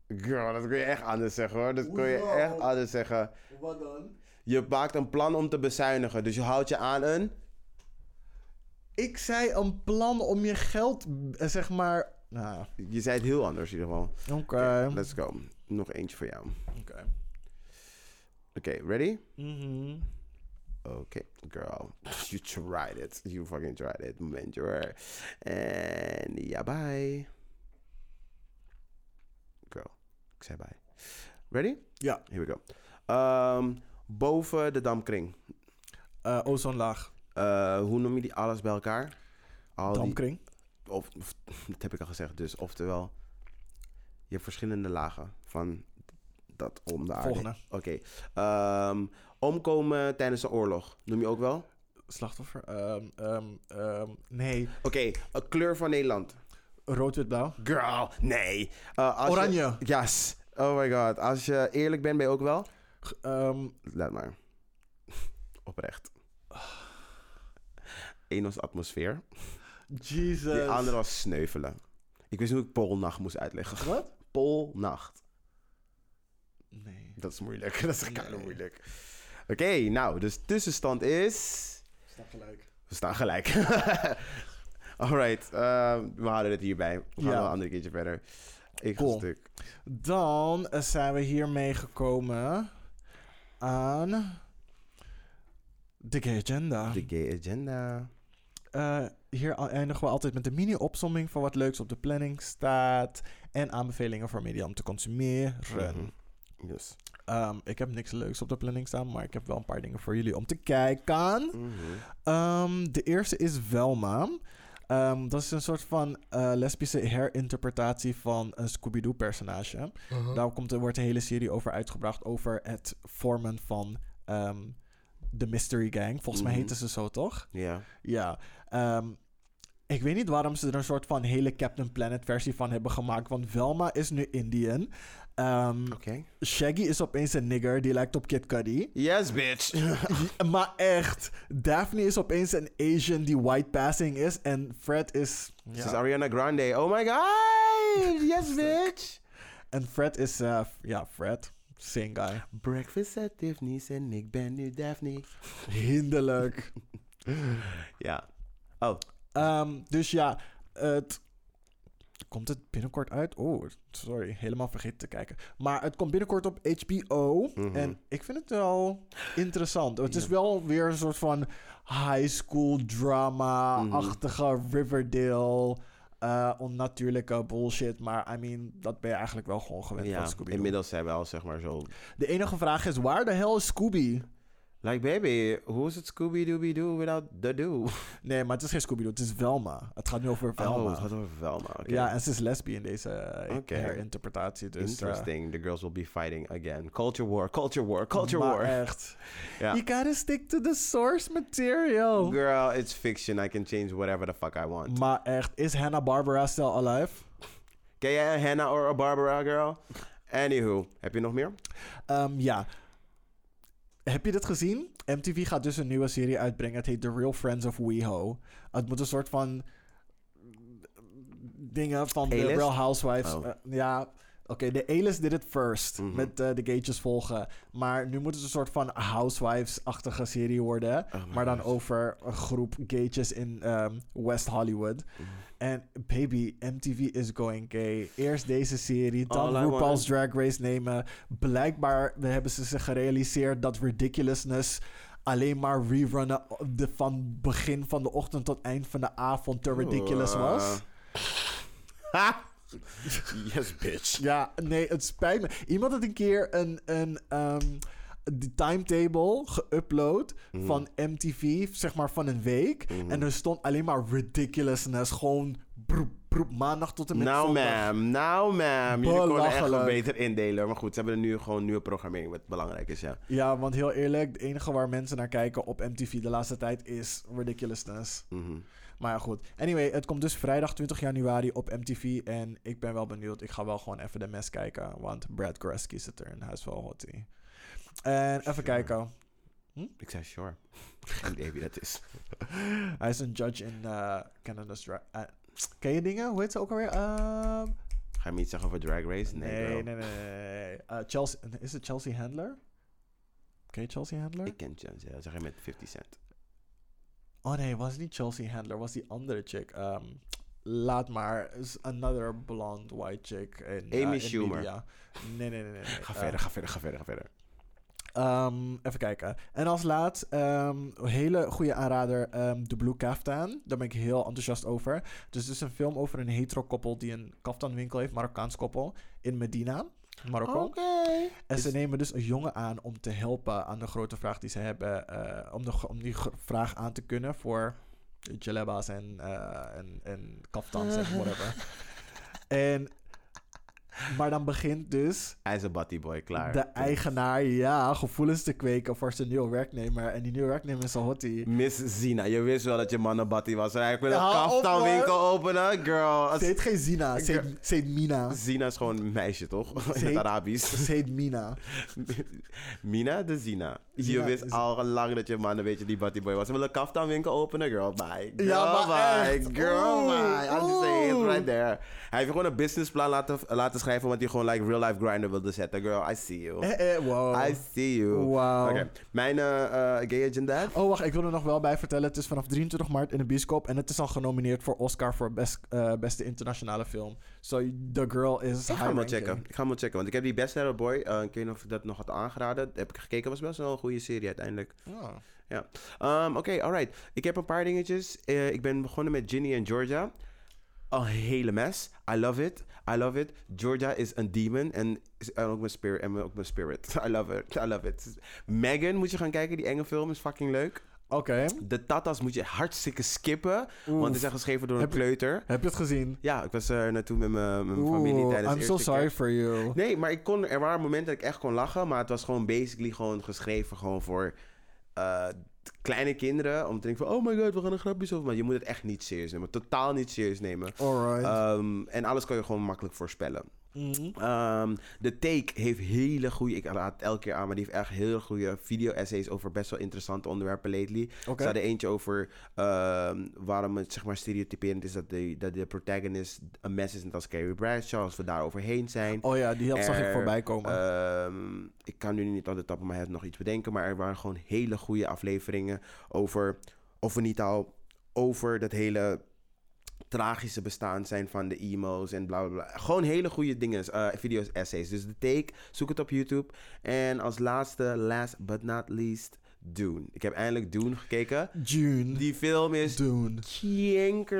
Girl, dat kun je echt anders zeggen hoor. Dat kun je Hoezo? echt anders zeggen. Wat dan? Je maakt een plan om te bezuinigen. Dus je houdt je aan een... Ik zei een plan om je geld, eh, zeg maar... Nou, Je zei het heel anders in ieder geval. oké. Let's go. Nog eentje voor jou. Oké. Oké, ready? Mhm. Oké, girl. You tried it. You fucking tried it. Moment you're. En ja, bye. Girl. Ik zei bye. Ready? Ja. Here we go. Ehm, boven de damkring. Eh, ozonlaag. Eh, hoe noem je die alles bij elkaar? Al die, Damkring. Of, of- dat heb ik al gezegd. Dus oftewel, je hebt verschillende lagen van dat om de aarde. Volgende. Oké. Ehm, omkomen tijdens de oorlog. Noem je ook wel? Slachtoffer. Ehm, ehm, nee. Oké, een kleur van Nederland. Rood, wit, blauw. Girl, nee. Eh, als je- Oranje. yes. Oh my god. Als je eerlijk bent, ben je ook wel? Laat maar. Oprecht. Eén was atmosfeer. Jesus. Die andere was sneuvelen. Ik wist niet hoe ik Poolnacht moest uitleggen. Wat? Poolnacht. Nee. Dat is moeilijk. Dat is echt Nee. moeilijk. Oké, nou, dus tussenstand is... Snap gelijk. We staan gelijk. Alright, eh, we houden het hierbij. We gaan Ja. wel een andere keertje verder. Ik Cool. stuk. Dan eh, zijn we hiermee gekomen aan de gay agenda. De gay agenda. Eh, hier eindigen we altijd met een mini-opsomming van wat leuks op de planning staat. En aanbevelingen voor media om te consumeren. Mhm. Yes. Ehm, ik heb niks leuks op de planning staan, maar ik heb wel een paar dingen voor jullie om te kijken. Mhm. Ehm, de eerste is Velma. Ehm, dat is een soort van eh, lesbische herinterpretatie van een Scooby-Doo-personage. Daar komt, er wordt de hele serie over uitgebracht over het vormen van ehm, de Mystery Gang. Volgens mij Mhm. heten ze zo, toch? Ja. Ja. ehm, ik weet niet waarom ze er een soort van hele Captain Planet versie van hebben gemaakt. Want Velma is nu Indian. Ehm, Oké. Shaggy is opeens een nigger die lijkt op Kid Cudi. Yes, bitch. maar echt, Daphne is opeens een Asian die white passing is. En Fred is... This is Ariana Grande. Oh my god. Yes, bitch. En Fred is... eh, ja, Fred. Same guy. Breakfast at Tiffany's en ik ben nu Daphne. Hinderlijk. Ja. Oh. Ehm, dus ja, het... Komt het binnenkort uit? Oh, sorry. Helemaal vergeten te kijken. Maar het komt binnenkort op HBO. Mhm. En ik vind het wel interessant. Het is wel weer een soort van high school drama-achtige Riverdale. Eh, onnatuurlijke bullshit. Maar I mean, dat ben je eigenlijk wel gewoon gewend Ja, van Scooby. inmiddels zijn we al zeg maar zo... De enige vraag is, waar de hel is Scooby? Like baby, hoe is het Scooby-Dooby-Doo without the doo? Nee, maar het is geen Scooby-Doo. Het is Velma. Het gaat nu over Velma. Oh, het gaat over Velma. Oké. Ja, en ze is lesbi in deze eh, Oké. herinterpretatie. Dus, eh, Interesting. The girls will be fighting again. Culture war, culture war, culture maar war. echt. You gotta stick to the source material. Girl, it's fiction. I can change whatever the fuck I want. Maar echt, is Hanna-Barbera still alive? Ken jij een Hannah or a Barbara, girl? Anywho, heb je nog meer? Ehm, ja. Heb je dit gezien? MTV gaat dus een nieuwe serie uitbrengen. Het heet The Real Friends of WeHo. Het moet een soort van dingen van de A-list? Real Housewives. Oh. eh, ja, oké, de A-list did it first. Mhm. Met eh, de gaytjes volgen. Maar nu moet het een soort van Housewives-achtige serie worden. Oh maar dan God. over een groep gaytjes in ehm, West Hollywood. Mhm. En baby, MTV is going gay. Eerst deze serie, dan All I RuPaul's Drag Race nemen. Blijkbaar hebben ze zich gerealiseerd dat ridiculousness alleen maar rerunnen de, van begin van de ochtend tot eind van de avond te ridiculous was. Ha! yes, bitch. Ja, nee, het spijt me. Iemand had een keer een, een ehm, de timetable geüpload Mhm. van MTV, zeg maar van een week. Mhm. En er stond alleen maar ridiculousness. Gewoon broep, broep, maandag tot en met Nou, zondag. ma'am. Nou, ma'am. Jullie konden echt wel beter indelen. Maar goed, ze hebben er nu gewoon nieuwe programmering, wat belangrijk is, ja. Ja, want heel eerlijk, het enige waar mensen naar kijken op MTV de laatste tijd is ridiculousness. Mhm. Maar ja, goed. Anyway, het komt dus vrijdag 20 januari op MTV. En ik ben wel benieuwd. Ik ga wel gewoon even de mes kijken. Want Brad Goreski zit er en hij is wel hottie. En even Sure. kijken. Ik zei sure. Geen idee wie dat is. Hij is een judge in eh, Canada's Drag... eh, ken je dingen? Hoe heet ze ook alweer? Ehm, Ga je me iets zeggen over Drag Race? Nee, nee, nee, nee. nee, nee. Eh, Chelsea, is het Chelsea Handler? Ken je Chelsea Handler? Ik ken Chance, ja. Zeg je met 50 Cent. Oh nee, was het niet Chelsea Handler, was die andere chick. Ehm, laat maar, is another blonde white chick. In, Amy in Schumer. media. Nee, nee, nee. nee, nee. Ga verder, ga verder, ga verder, ga verder. Ehm, even kijken. En als laat, ehm, een hele goede aanrader, ehm The Blue Kaftan. Daar ben ik heel enthousiast over. Dus het is een film over een hetero koppel die een kaftanwinkel heeft, Marokkaans koppel, in Medina, Marokko. En ze nemen dus een jongen aan om te helpen aan de grote vraag die ze hebben. eh, om, de, om die vraag aan te kunnen voor jaleba's en, eh en, en kaftans en whatever. en, maar dan begint dus Hij is een boy, klaar. de eigenaar, ja, gevoelens te kweken voor zijn nieuwe werknemer. En die nieuwe werknemer is een hottie. Miss Zina, je wist wel dat je man een batty was. Hij wil een kaftanwinkel openen, girl. Als- Ze heet geen Zina, ze heet, ze heet Mina. Zina is gewoon een meisje, toch? In heet- het Arabisch. Ze heet Mina. Mina de Zina. Je Zina wist is- al lang dat je man een beetje die boy was. Ze willen een kaftanwinkel openen, girl. Bye. Girl, Ja, bye. echt. Girl, Oeh, bye. I'm saying, right there. Hij heeft gewoon een businessplan laten, laten schrijven, want hij gewoon like real life grinder wilde zetten. Girl, I see you. Eh, eh, wow. I see you. Oké, mijn eh, gay agenda. Oh, wacht, ik wil er nog wel bij vertellen. Het is vanaf 23 maart in de bioscoop. En het is al genomineerd voor Oscar voor best, beste internationale film. So, The Girl is Ik ga hem wel checken. Ik ga hem wel checken. Want ik heb die Best Little Boy, ik weet niet of ik dat nog had aangeraden. Heb ik gekeken, was best wel een goede serie uiteindelijk. Ah. Um, Oké, alright. Ik heb een paar dingetjes. Ik ben begonnen met Ginny en Georgia. Een hele mes. I love it. I love it. Georgia is een demon. En ook mijn spirit. En ook mijn spirit. I love it. I love it. Megan moet je gaan kijken. Die enge film is fucking leuk. Oké. De Tatas moet je hartstikke skippen. Want het is echt geschreven door een Heb je- kleuter. Heb je het gezien? Ja, ik was er naartoe met mijn familie tijdens de I'm so sorry for you. Nee, maar ik kon, er waren momenten dat ik echt kon lachen. Maar het was gewoon basically gewoon geschreven gewoon voor eh, kleine kinderen. Om te denken van, oh my god, we gaan een grapjes over. Maar je moet het echt niet serieus nemen. Totaal niet serieus nemen. Ehm, en alles kan je gewoon makkelijk voorspellen. Mhm. Ehm, de Take heeft hele goede, ik raad het elke keer aan, maar die heeft echt heel goede video-essays over best wel interessante onderwerpen lately. Er staat er eentje over ehm, waarom het zeg maar stereotyperend is dat de, dat de protagonist een mes is net als Carrie Bradshaw, als we daar overheen zijn. Oh ja, die had, zag ik Er, voorbij komen. ehm, ik kan nu niet op de top van mijn head nog iets bedenken, maar er waren gewoon hele goede afleveringen over, of we niet al over dat hele tragische bestaan zijn van de emo's en bla bla bla. Gewoon hele goede dingen, eh, video's, essays. Dus de take, zoek het op YouTube. En als laatste, last but not least, Dune. Ik heb eindelijk Dune gekeken. June. Die film is Doen.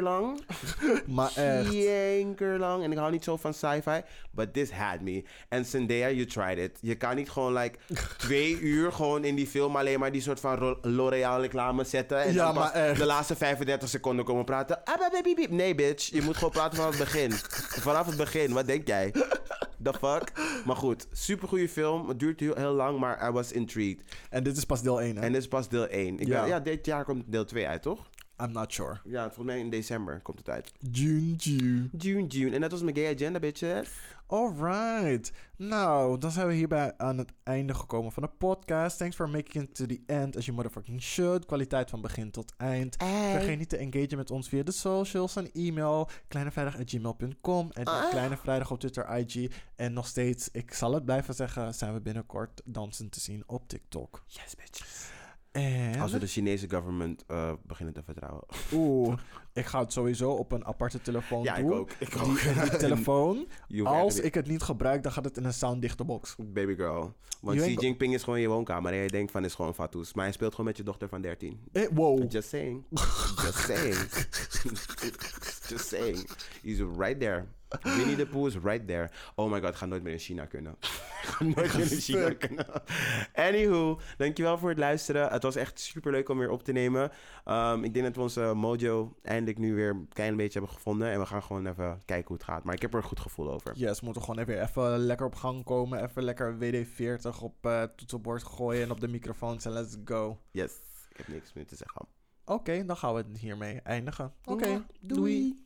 lang. Maar echt. lang. En ik hou niet zo van sci-fi. But this had me. En Zendaya, you tried it. Je kan niet gewoon like twee uur gewoon in die film alleen maar die soort van L'Oreal reclame zetten. En Ja, dan maar echt. de laatste 35 seconden komen praten. Ah. Nee, bitch. Je moet gewoon praten vanaf het begin. Vanaf het begin. Wat denk jij? The fuck? Maar goed, super goede film. Het duurt heel, heel lang, maar I was intrigued. En dit is pas deel 1, hè? En dit is pas deel 1. Ik Ja. ben, ja, dit jaar komt deel 2 uit, toch? I'm not sure. Ja, volgens mij in december komt het uit. June, June. June, June. En dat was mijn gay agenda, bitches. Alright. Nou, dan zijn we hierbij aan het einde gekomen van de podcast. Thanks for making it to the end as you motherfucking should. Kwaliteit van begin tot eind. Vergeet niet te engageren met ons via de socials en e-mail. kleinevrijdag.gmail.com en Ah. Kleine Vrijdag op Twitter, IG. En nog steeds, ik zal het blijven zeggen, zijn we binnenkort dansend te zien op TikTok. Yes, bitches. En? Als we de Chinese government eh, beginnen te vertrouwen. Oeh, ik ga het sowieso op een aparte telefoon Ja, ik doen. ook. Ik Die, ook. die telefoon, Je als ik het niet gebruik, dan gaat het in een sounddichte box. Baby girl. Want Je Xi Jinping is gewoon in je woonkamer. En jij denkt van is gewoon fatoes. Maar hij speelt gewoon met je dochter van 13. Eh, wow. Just saying. Just saying. Just saying. He's right there. Winnie the Pooh is right there. Oh my god, ik ga nooit meer in China kunnen. Ik ga nooit meer in China Stuk. kunnen. Anywho, dankjewel voor het luisteren. Het was echt super leuk om weer op te nemen. Ehm, ik denk dat we onze mojo eindelijk nu weer een klein beetje hebben gevonden. En we gaan gewoon even kijken hoe het gaat. Maar ik heb er een goed gevoel over. Yes, we moeten gewoon even, even lekker op gang komen. Even lekker WD-40 op eh toetsenbord gooien en op de microfoons en let's go. Yes, ik heb niks meer te zeggen. Oké, dan gaan we het hiermee eindigen. Oké, doei.